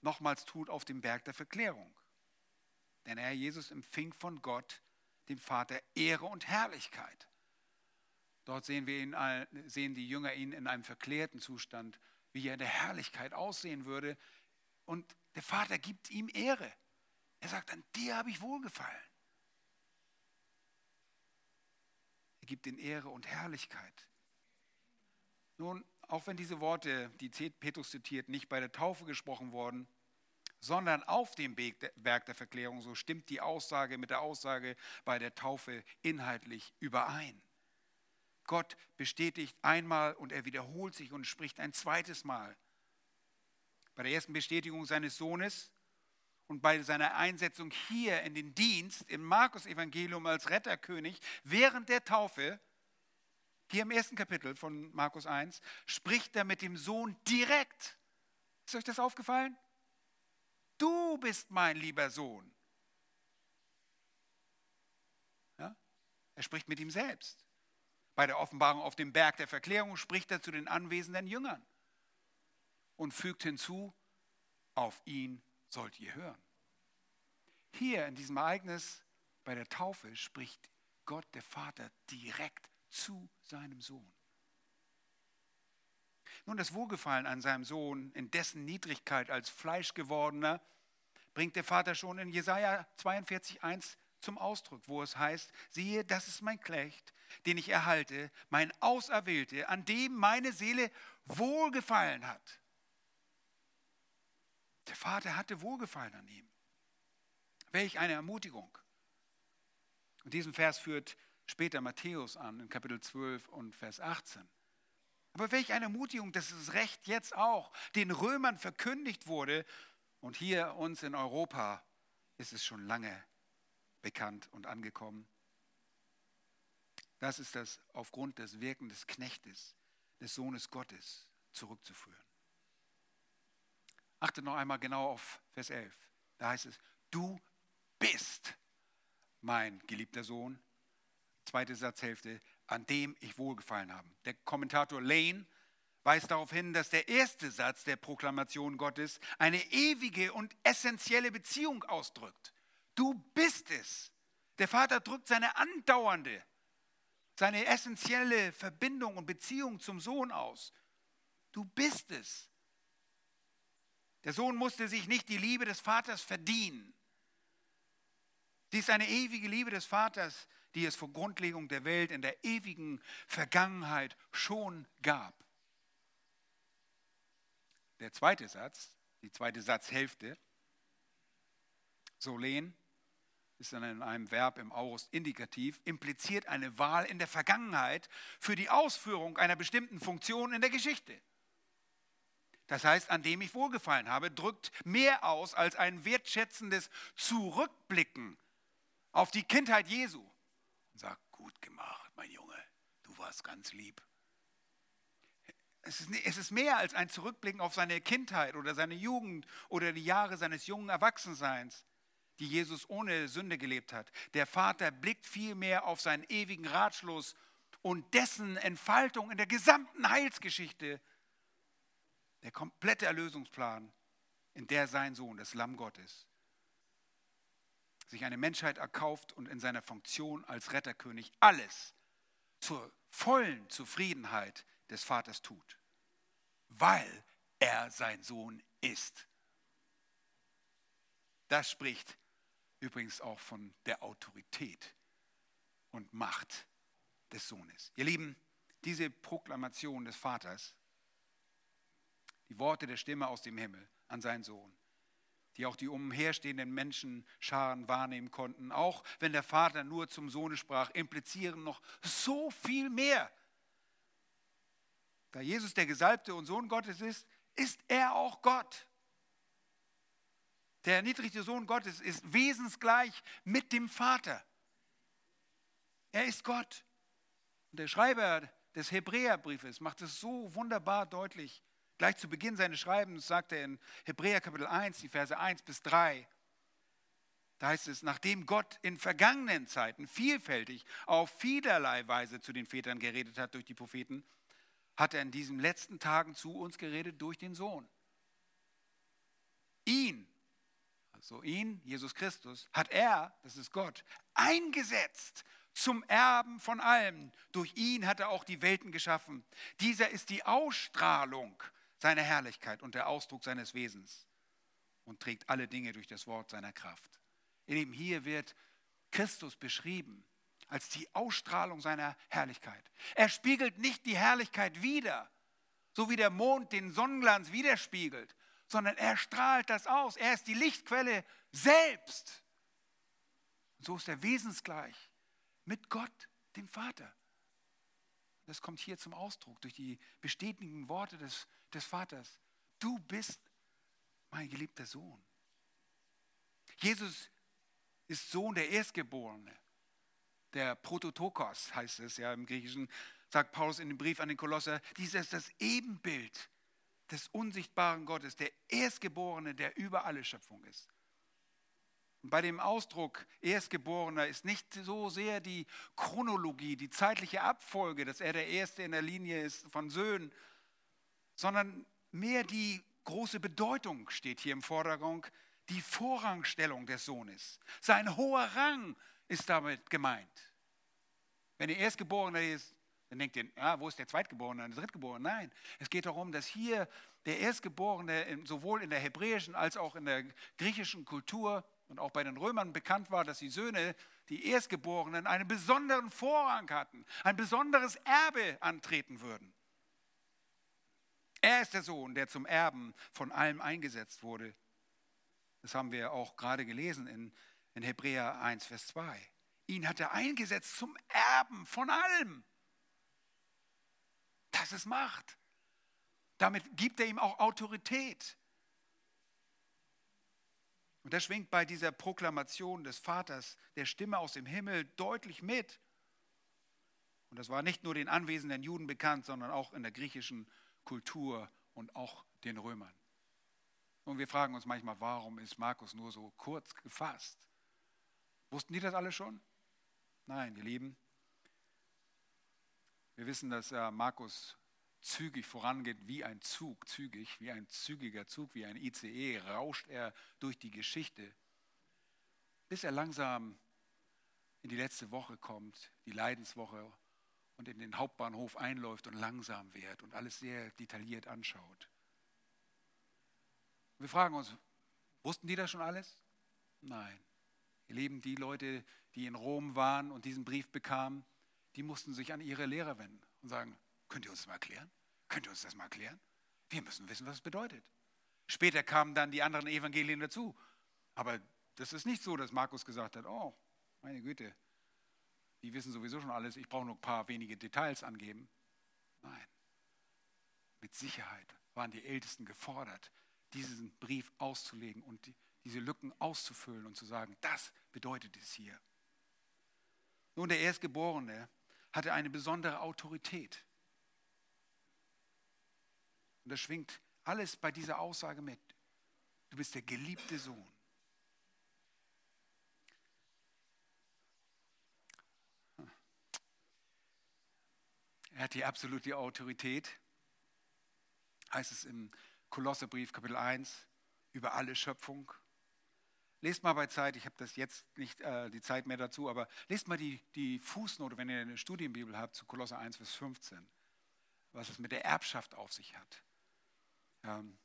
nochmals tut auf dem Berg der Verklärung. Denn er, Jesus, empfing von Gott, dem Vater, Ehre und Herrlichkeit. Dort sehen, wir ihn, sehen die Jünger ihn in einem verklärten Zustand, wie er in der Herrlichkeit aussehen würde. Und der Vater gibt ihm Ehre. Er sagt, an dir habe ich wohlgefallen. Er gibt ihn Ehre und Herrlichkeit. Nun, auch wenn diese Worte, die Petrus zitiert, nicht bei der Taufe gesprochen wurden, sondern auf dem Berg der Verklärung, so stimmt die Aussage mit der Aussage bei der Taufe inhaltlich überein. Gott bestätigt einmal und er wiederholt sich und spricht ein zweites Mal. Bei der ersten Bestätigung seines Sohnes und bei seiner Einsetzung hier in den Dienst im Markus Evangelium als Retterkönig während der Taufe, hier im ersten Kapitel von Markus 1, spricht er mit dem Sohn direkt. Ist euch das aufgefallen? Du bist mein lieber Sohn. Ja? Er spricht mit ihm selbst. Bei der Offenbarung auf dem Berg der Verklärung spricht er zu den anwesenden Jüngern und fügt hinzu, auf ihn sollt ihr hören. Hier in diesem Ereignis bei der Taufe spricht Gott der Vater direkt zu seinem Sohn. Nun, das Wohlgefallen an seinem Sohn, in dessen Niedrigkeit als Fleischgewordener, bringt der Vater schon in Jesaja 42,1 zum Ausdruck, wo es heißt: Siehe, das ist mein Knecht, den ich erhalte, mein Auserwählte, an dem meine Seele wohlgefallen hat. Der Vater hatte Wohlgefallen an ihm. Welch eine Ermutigung. Und diesen Vers führt später Matthäus an, in Kapitel 12 und Vers 18. Aber welch eine Ermutigung, dass das Recht jetzt auch den Römern verkündigt wurde. Und hier uns in Europa ist es schon lange bekannt und angekommen. Das ist das aufgrund des Wirken des Knechtes, des Sohnes Gottes zurückzuführen. Achtet noch einmal genau auf Vers 11. Da heißt es, du bist mein geliebter Sohn. Zweite Satzhälfte, an dem ich wohlgefallen habe. Der Kommentator Lane weist darauf hin, dass der erste Satz der Proklamation Gottes eine ewige und essentielle Beziehung ausdrückt. Du bist es. Der Vater drückt seine andauernde, seine essentielle Verbindung und Beziehung zum Sohn aus. Du bist es. Der Sohn musste sich nicht die Liebe des Vaters verdienen. Sie ist eine ewige Liebe des Vaters, die es vor Grundlegung der Welt in der ewigen Vergangenheit schon gab. Der zweite Satz, die zweite Satzhälfte, Solen, ist dann in einem Verb im Aorist indikativ, impliziert eine Wahl in der Vergangenheit für die Ausführung einer bestimmten Funktion in der Geschichte. Das heißt, an dem ich wohlgefallen habe, drückt mehr aus als ein wertschätzendes Zurückblicken auf die Kindheit Jesu und sagt, gut gemacht, mein Junge, du warst ganz lieb. Es ist, es ist mehr als ein Zurückblicken auf seine Kindheit oder seine Jugend oder die Jahre seines jungen Erwachsenseins die Jesus ohne Sünde gelebt hat. Der Vater blickt vielmehr auf seinen ewigen Ratschluss und dessen Entfaltung in der gesamten Heilsgeschichte. Der komplette Erlösungsplan, in der sein Sohn, das Lamm Gottes, sich eine Menschheit erkauft und in seiner Funktion als Retterkönig alles zur vollen Zufriedenheit des Vaters tut, weil er sein Sohn ist. Das spricht übrigens auch von der Autorität und Macht des Sohnes. Ihr Lieben, diese Proklamation des Vaters, die Worte der Stimme aus dem Himmel an seinen Sohn, die auch die umherstehenden Menschenscharen wahrnehmen konnten, auch wenn der Vater nur zum Sohne sprach, implizieren noch so viel mehr. Da Jesus der Gesalbte und Sohn Gottes ist, ist er auch Gott. Der erniedrigte Sohn Gottes ist wesensgleich mit dem Vater. Er ist Gott. Und der Schreiber des Hebräerbriefes macht es so wunderbar deutlich. Gleich zu Beginn seines Schreibens sagt er in Hebräer Kapitel 1, die Verse 1 bis 3, da heißt es, nachdem Gott in vergangenen Zeiten vielfältig auf vielerlei Weise zu den Vätern geredet hat durch die Propheten, hat er in diesen letzten Tagen zu uns geredet durch den Sohn ihn, also ihn, Jesus Christus, hat er, das ist Gott, eingesetzt zum Erben von allem. Durch ihn hat er auch die Welten geschaffen. Dieser ist die Ausstrahlung seiner Herrlichkeit und der Ausdruck seines Wesens und trägt alle Dinge durch das Wort seiner Kraft. Lieben, hier wird Christus beschrieben als die Ausstrahlung seiner Herrlichkeit. Er spiegelt nicht die Herrlichkeit wider, so wie der Mond den Sonnenglanz widerspiegelt, sondern er strahlt das aus. Er ist die Lichtquelle selbst. Und so ist er wesensgleich mit Gott, dem Vater. Das kommt hier zum Ausdruck durch die bestätigenden Worte des, des Vaters. Du bist mein geliebter Sohn. Jesus ist Sohn der Erstgeborene, der Prototokos heißt es ja im Griechischen, sagt Paulus in dem Brief an den Kolosser. Dies ist das Ebenbild des unsichtbaren Gottes, der Erstgeborene, der über alle Schöpfung ist. Und bei dem Ausdruck Erstgeborener ist nicht so sehr die Chronologie, die zeitliche Abfolge, dass er der Erste in der Linie ist von Söhnen, sondern mehr die große Bedeutung steht hier im Vordergrund, die Vorrangstellung des Sohnes. Sein hoher Rang ist damit gemeint. Wenn er Erstgeborener ist, dann denkt ihr, ah, wo ist der Zweitgeborene, der Drittgeborene? Nein, es geht darum, dass hier der Erstgeborene sowohl in der hebräischen als auch in der griechischen Kultur und auch bei den Römern bekannt war, dass die Söhne, die Erstgeborenen, einen besonderen Vorrang hatten, ein besonderes Erbe antreten würden. Er ist der Sohn, der zum Erben von allem eingesetzt wurde. Das haben wir auch gerade gelesen in, in Hebräer 1, Vers 2. Ihn hat er eingesetzt zum Erben von allem. Das ist Macht. Damit gibt er ihm auch Autorität. Und das schwingt bei dieser Proklamation des Vaters, der Stimme aus dem Himmel, deutlich mit. Und das war nicht nur den anwesenden Juden bekannt, sondern auch in der griechischen Kultur und auch den Römern. Und wir fragen uns manchmal, warum ist Markus nur so kurz gefasst? Wussten die das alle schon? Nein, ihr Lieben. Wir wissen, dass äh, Markus zügig vorangeht wie ein Zug, zügig, wie ein zügiger Zug, wie ein ICE, rauscht er durch die Geschichte, bis er langsam in die letzte Woche kommt, die Leidenswoche, und in den Hauptbahnhof einläuft und langsam wird und alles sehr detailliert anschaut. Wir fragen uns, wussten die das schon alles? Nein. Ihr Leben, die Leute, die in Rom waren und diesen Brief bekamen, die mussten sich an ihre Lehrer wenden und sagen, Könnt ihr uns das mal erklären? Könnt ihr uns das mal erklären? Wir müssen wissen, was es bedeutet. Später kamen dann die anderen Evangelien dazu. Aber das ist nicht so, dass Markus gesagt hat, oh, meine Güte, die wissen sowieso schon alles, ich brauche nur ein paar wenige Details angeben. Nein, mit Sicherheit waren die Ältesten gefordert, diesen Brief auszulegen und die, diese Lücken auszufüllen und zu sagen, das bedeutet es hier. Nun, der Erstgeborene hatte eine besondere Autorität. Und das schwingt alles bei dieser Aussage mit. Du bist der geliebte Sohn. Er hat die absolute Autorität, heißt es im Kolosserbrief Kapitel 1, über alle Schöpfung. Lest mal bei Zeit, ich habe das jetzt nicht äh, die Zeit mehr dazu, aber lest mal die, die Fußnote, wenn ihr eine Studienbibel habt, zu Kolosser 1, Vers 15, was es mit der Erbschaft auf sich hat. Ähm,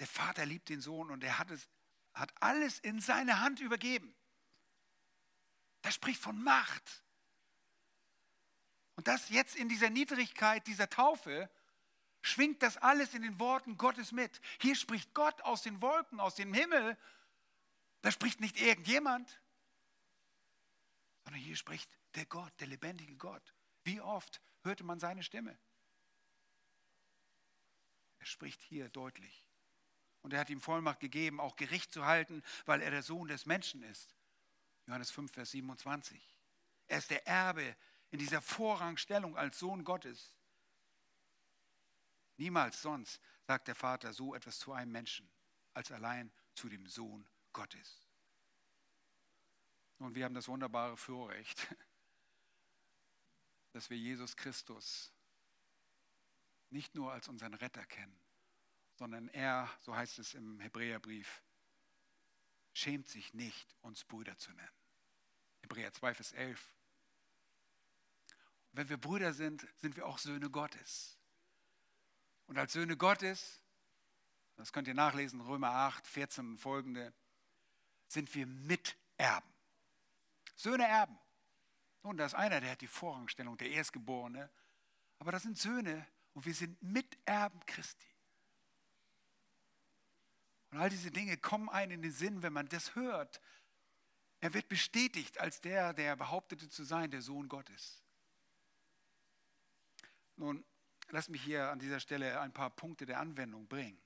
der Vater liebt den Sohn und er hat, es, hat alles in seine Hand übergeben. Das spricht von Macht. Und das jetzt in dieser Niedrigkeit dieser Taufe schwingt das alles in den Worten Gottes mit. Hier spricht Gott aus den Wolken, aus dem Himmel. Da spricht nicht irgendjemand, sondern hier spricht der Gott, der lebendige Gott. Wie oft hörte man seine Stimme? Er spricht hier deutlich. Und er hat ihm Vollmacht gegeben, auch Gericht zu halten, weil er der Sohn des Menschen ist. Johannes 5, Vers 27. Er ist der Erbe in dieser Vorrangstellung als Sohn Gottes. Niemals sonst sagt der Vater so etwas zu einem Menschen, als allein zu dem Sohn Gottes. Und wir haben das wunderbare Vorrecht, dass wir Jesus Christus nicht nur als unseren Retter kennen, sondern er, so heißt es im Hebräerbrief, schämt sich nicht, uns Brüder zu nennen. Hebräer 2, Vers 11. Wenn wir Brüder sind, sind wir auch Söhne Gottes. Und als Söhne Gottes, das könnt ihr nachlesen, Römer 8, 14 und folgende, sind wir Miterben. Söhne erben. Nun, da ist einer, der hat die Vorrangstellung, der Erstgeborene. Aber das sind Söhne und wir sind Miterben Christi. Und all diese Dinge kommen einem in den Sinn, wenn man das hört. Er wird bestätigt als der, der behauptete zu sein, der Sohn Gottes. Nun, lass mich hier an dieser Stelle ein paar Punkte der Anwendung bringen.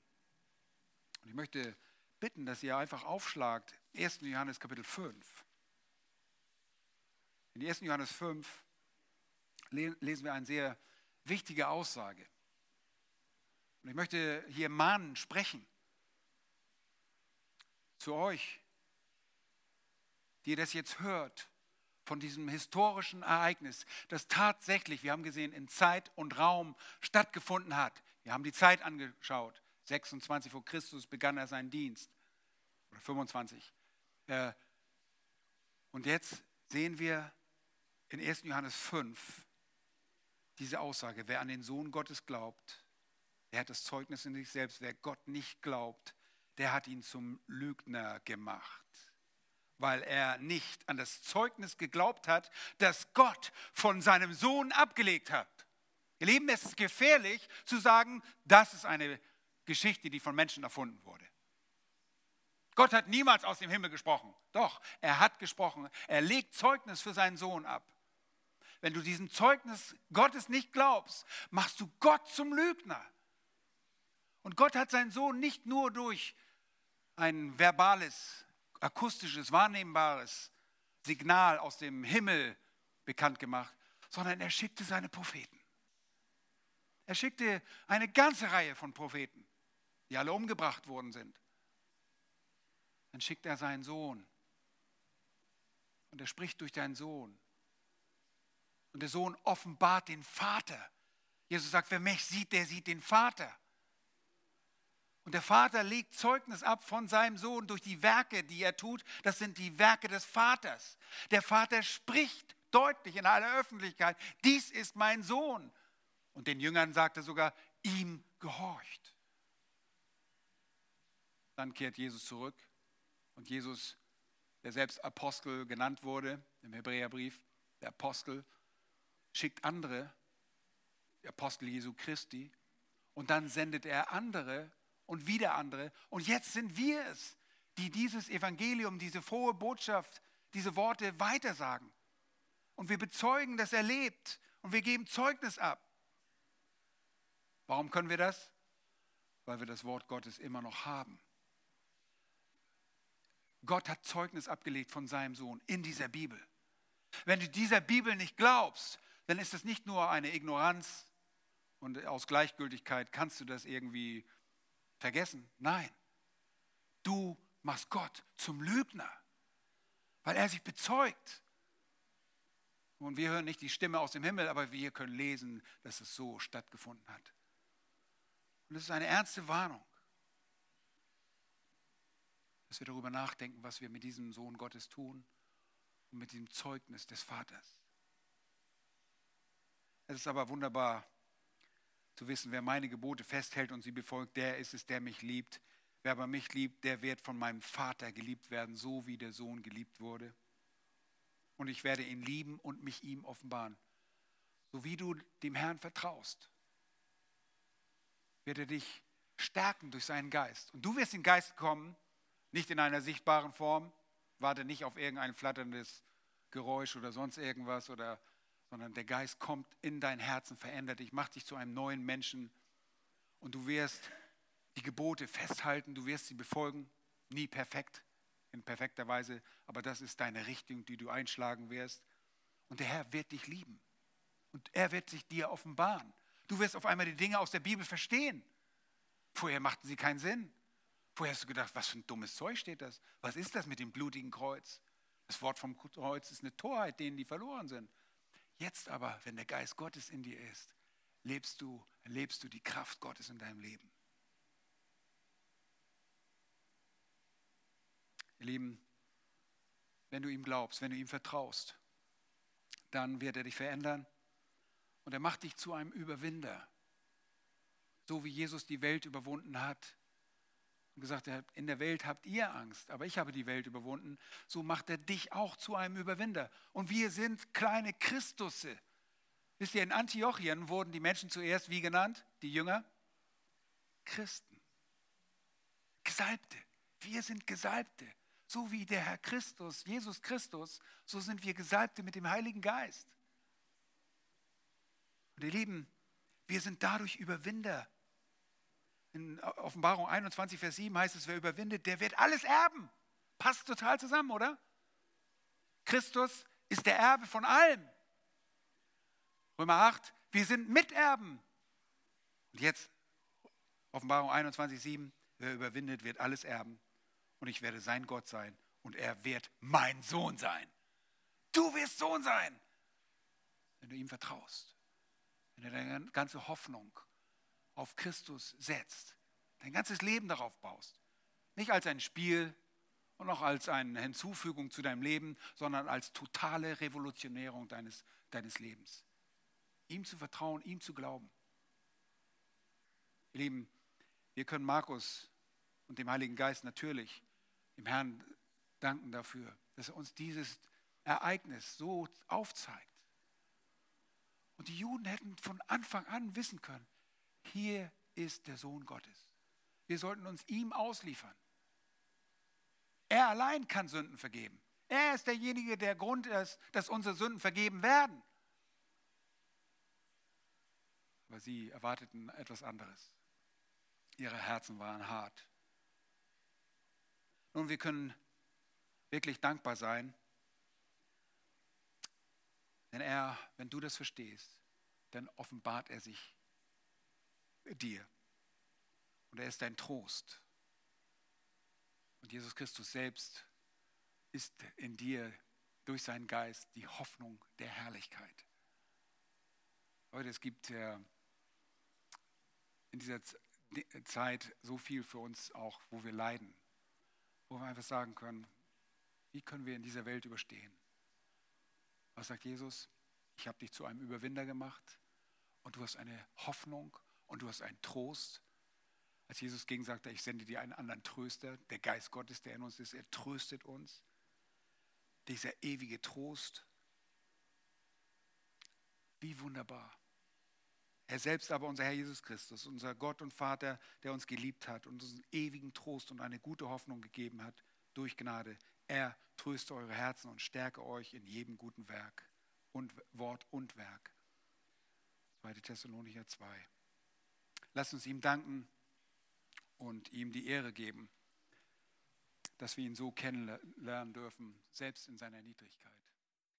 Und ich möchte bitten, dass ihr einfach aufschlagt, 1. Johannes Kapitel 5. In 1. Johannes 5 lesen wir eine sehr wichtige Aussage. Und ich möchte hier mahnen, sprechen zu euch, die ihr das jetzt hört, von diesem historischen Ereignis, das tatsächlich, wir haben gesehen, in Zeit und Raum stattgefunden hat. Wir haben die Zeit angeschaut. 26 vor Christus begann er seinen Dienst. Oder 25. Äh, und jetzt sehen wir in 1. Johannes 5 diese Aussage, wer an den Sohn Gottes glaubt, der hat das Zeugnis in sich selbst. Wer Gott nicht glaubt, der hat ihn zum Lügner gemacht, weil er nicht an das Zeugnis geglaubt hat, das Gott von seinem Sohn abgelegt hat. Ihr Lieben, es ist gefährlich zu sagen, das ist eine Geschichte, die von Menschen erfunden wurde. Gott hat niemals aus dem Himmel gesprochen. Doch, er hat gesprochen. Er legt Zeugnis für seinen Sohn ab. Wenn du diesem Zeugnis Gottes nicht glaubst, machst du Gott zum Lügner. Und Gott hat seinen Sohn nicht nur durch ein verbales, akustisches, wahrnehmbares Signal aus dem Himmel bekannt gemacht, sondern er schickte seine Propheten. Er schickte eine ganze Reihe von Propheten, die alle umgebracht worden sind. Dann schickt er seinen Sohn. Und er spricht durch deinen Sohn. Und der Sohn offenbart den Vater. Jesus sagt, wer mich sieht, der sieht den Vater. Und der Vater legt Zeugnis ab von seinem Sohn durch die Werke, die er tut. Das sind die Werke des Vaters. Der Vater spricht deutlich in aller Öffentlichkeit, dies ist mein Sohn. Und den Jüngern sagt er sogar, ihm gehorcht. Dann kehrt Jesus zurück und Jesus, der selbst Apostel genannt wurde im Hebräerbrief, der Apostel, schickt andere, die Apostel Jesu Christi, und dann sendet er andere und wieder andere. Und jetzt sind wir es, die dieses Evangelium, diese frohe Botschaft, diese Worte weitersagen. Und wir bezeugen, dass er lebt und wir geben Zeugnis ab. Warum können wir das? Weil wir das Wort Gottes immer noch haben. Gott hat Zeugnis abgelegt von seinem Sohn in dieser Bibel. Wenn du dieser Bibel nicht glaubst, dann ist es nicht nur eine Ignoranz und aus Gleichgültigkeit kannst du das irgendwie vergessen. Nein, du machst Gott zum Lügner, weil er sich bezeugt. Und wir hören nicht die Stimme aus dem Himmel, aber wir können lesen, dass es so stattgefunden hat. Und es ist eine ernste Warnung, dass wir darüber nachdenken, was wir mit diesem Sohn Gottes tun und mit dem Zeugnis des Vaters. Es ist aber wunderbar, zu wissen, wer meine Gebote festhält und sie befolgt, der ist es, der mich liebt. Wer aber mich liebt, der wird von meinem Vater geliebt werden, so wie der Sohn geliebt wurde. Und ich werde ihn lieben und mich ihm offenbaren. So wie du dem Herrn vertraust, wird er dich stärken durch seinen Geist. Und du wirst in Geist kommen, nicht in einer sichtbaren Form, warte nicht auf irgendein flatterndes Geräusch oder sonst irgendwas oder sondern der Geist kommt in dein Herzen, verändert dich, macht dich zu einem neuen Menschen und du wirst die Gebote festhalten, du wirst sie befolgen, nie perfekt, in perfekter Weise, aber das ist deine Richtung, die du einschlagen wirst. Und der Herr wird dich lieben und er wird sich dir offenbaren. Du wirst auf einmal die Dinge aus der Bibel verstehen. Vorher machten sie keinen Sinn. Vorher hast du gedacht, was für ein dummes Zeug steht das? Was ist das mit dem blutigen Kreuz? Das Wort vom Kreuz ist eine Torheit denen, die verloren sind. Jetzt aber, wenn der Geist Gottes in dir ist, lebst du, erlebst du die Kraft Gottes in deinem Leben. Ihr Lieben, wenn du ihm glaubst, wenn du ihm vertraust, dann wird er dich verändern und er macht dich zu einem Überwinder. So wie Jesus die Welt überwunden hat und gesagt in der Welt habt ihr Angst, aber ich habe die Welt überwunden, so macht er dich auch zu einem Überwinder. Und wir sind kleine Christusse. Wisst ihr, in Antiochien wurden die Menschen zuerst wie genannt? Die Jünger? Christen. Gesalbte. Wir sind Gesalbte. So wie der Herr Christus, Jesus Christus, so sind wir Gesalbte mit dem Heiligen Geist. Und ihr Lieben, wir sind dadurch Überwinder. In Offenbarung 21, Vers 7 heißt es, wer überwindet, der wird alles erben. Passt total zusammen, oder? Christus ist der Erbe von allem. Römer 8, wir sind Miterben. Und jetzt Offenbarung 21, 7, wer überwindet, wird alles erben und ich werde sein Gott sein und er wird mein Sohn sein. Du wirst Sohn sein, wenn du ihm vertraust, wenn du deine ganze Hoffnung auf Christus setzt, dein ganzes Leben darauf baust. Nicht als ein Spiel und auch als eine Hinzufügung zu deinem Leben, sondern als totale Revolutionierung deines, deines Lebens. Ihm zu vertrauen, ihm zu glauben. Ihr Lieben, wir können Markus und dem Heiligen Geist natürlich dem Herrn danken dafür, dass er uns dieses Ereignis so aufzeigt. Und die Juden hätten von Anfang an wissen können, hier ist der Sohn Gottes. Wir sollten uns ihm ausliefern. Er allein kann Sünden vergeben. Er ist derjenige, der Grund ist, dass unsere Sünden vergeben werden. Aber sie erwarteten etwas anderes. Ihre Herzen waren hart. Nun, wir können wirklich dankbar sein, denn er, wenn du das verstehst, dann offenbart er sich dir. Und er ist dein Trost. Und Jesus Christus selbst ist in dir durch seinen Geist die Hoffnung der Herrlichkeit. Leute, es gibt in dieser Zeit so viel für uns auch, wo wir leiden wo wir einfach sagen können, wie können wir in dieser Welt überstehen? Was sagt Jesus? Ich habe dich zu einem Überwinder gemacht und du hast eine Hoffnung und du hast einen Trost. Als Jesus ging, sagte er, ich sende dir einen anderen Tröster, der Geist Gottes, der in uns ist, er tröstet uns. Dieser ewige Trost. Wie wunderbar. Er selbst aber, unser Herr Jesus Christus, unser Gott und Vater, der uns geliebt hat und uns einen ewigen Trost und eine gute Hoffnung gegeben hat, durch Gnade. Er tröste eure Herzen und stärke euch in jedem guten Werk und Wort und Werk. 2. Thessalonicher 2. Lasst uns ihm danken und ihm die Ehre geben, dass wir ihn so kennenlernen dürfen, selbst in seiner Niedrigkeit.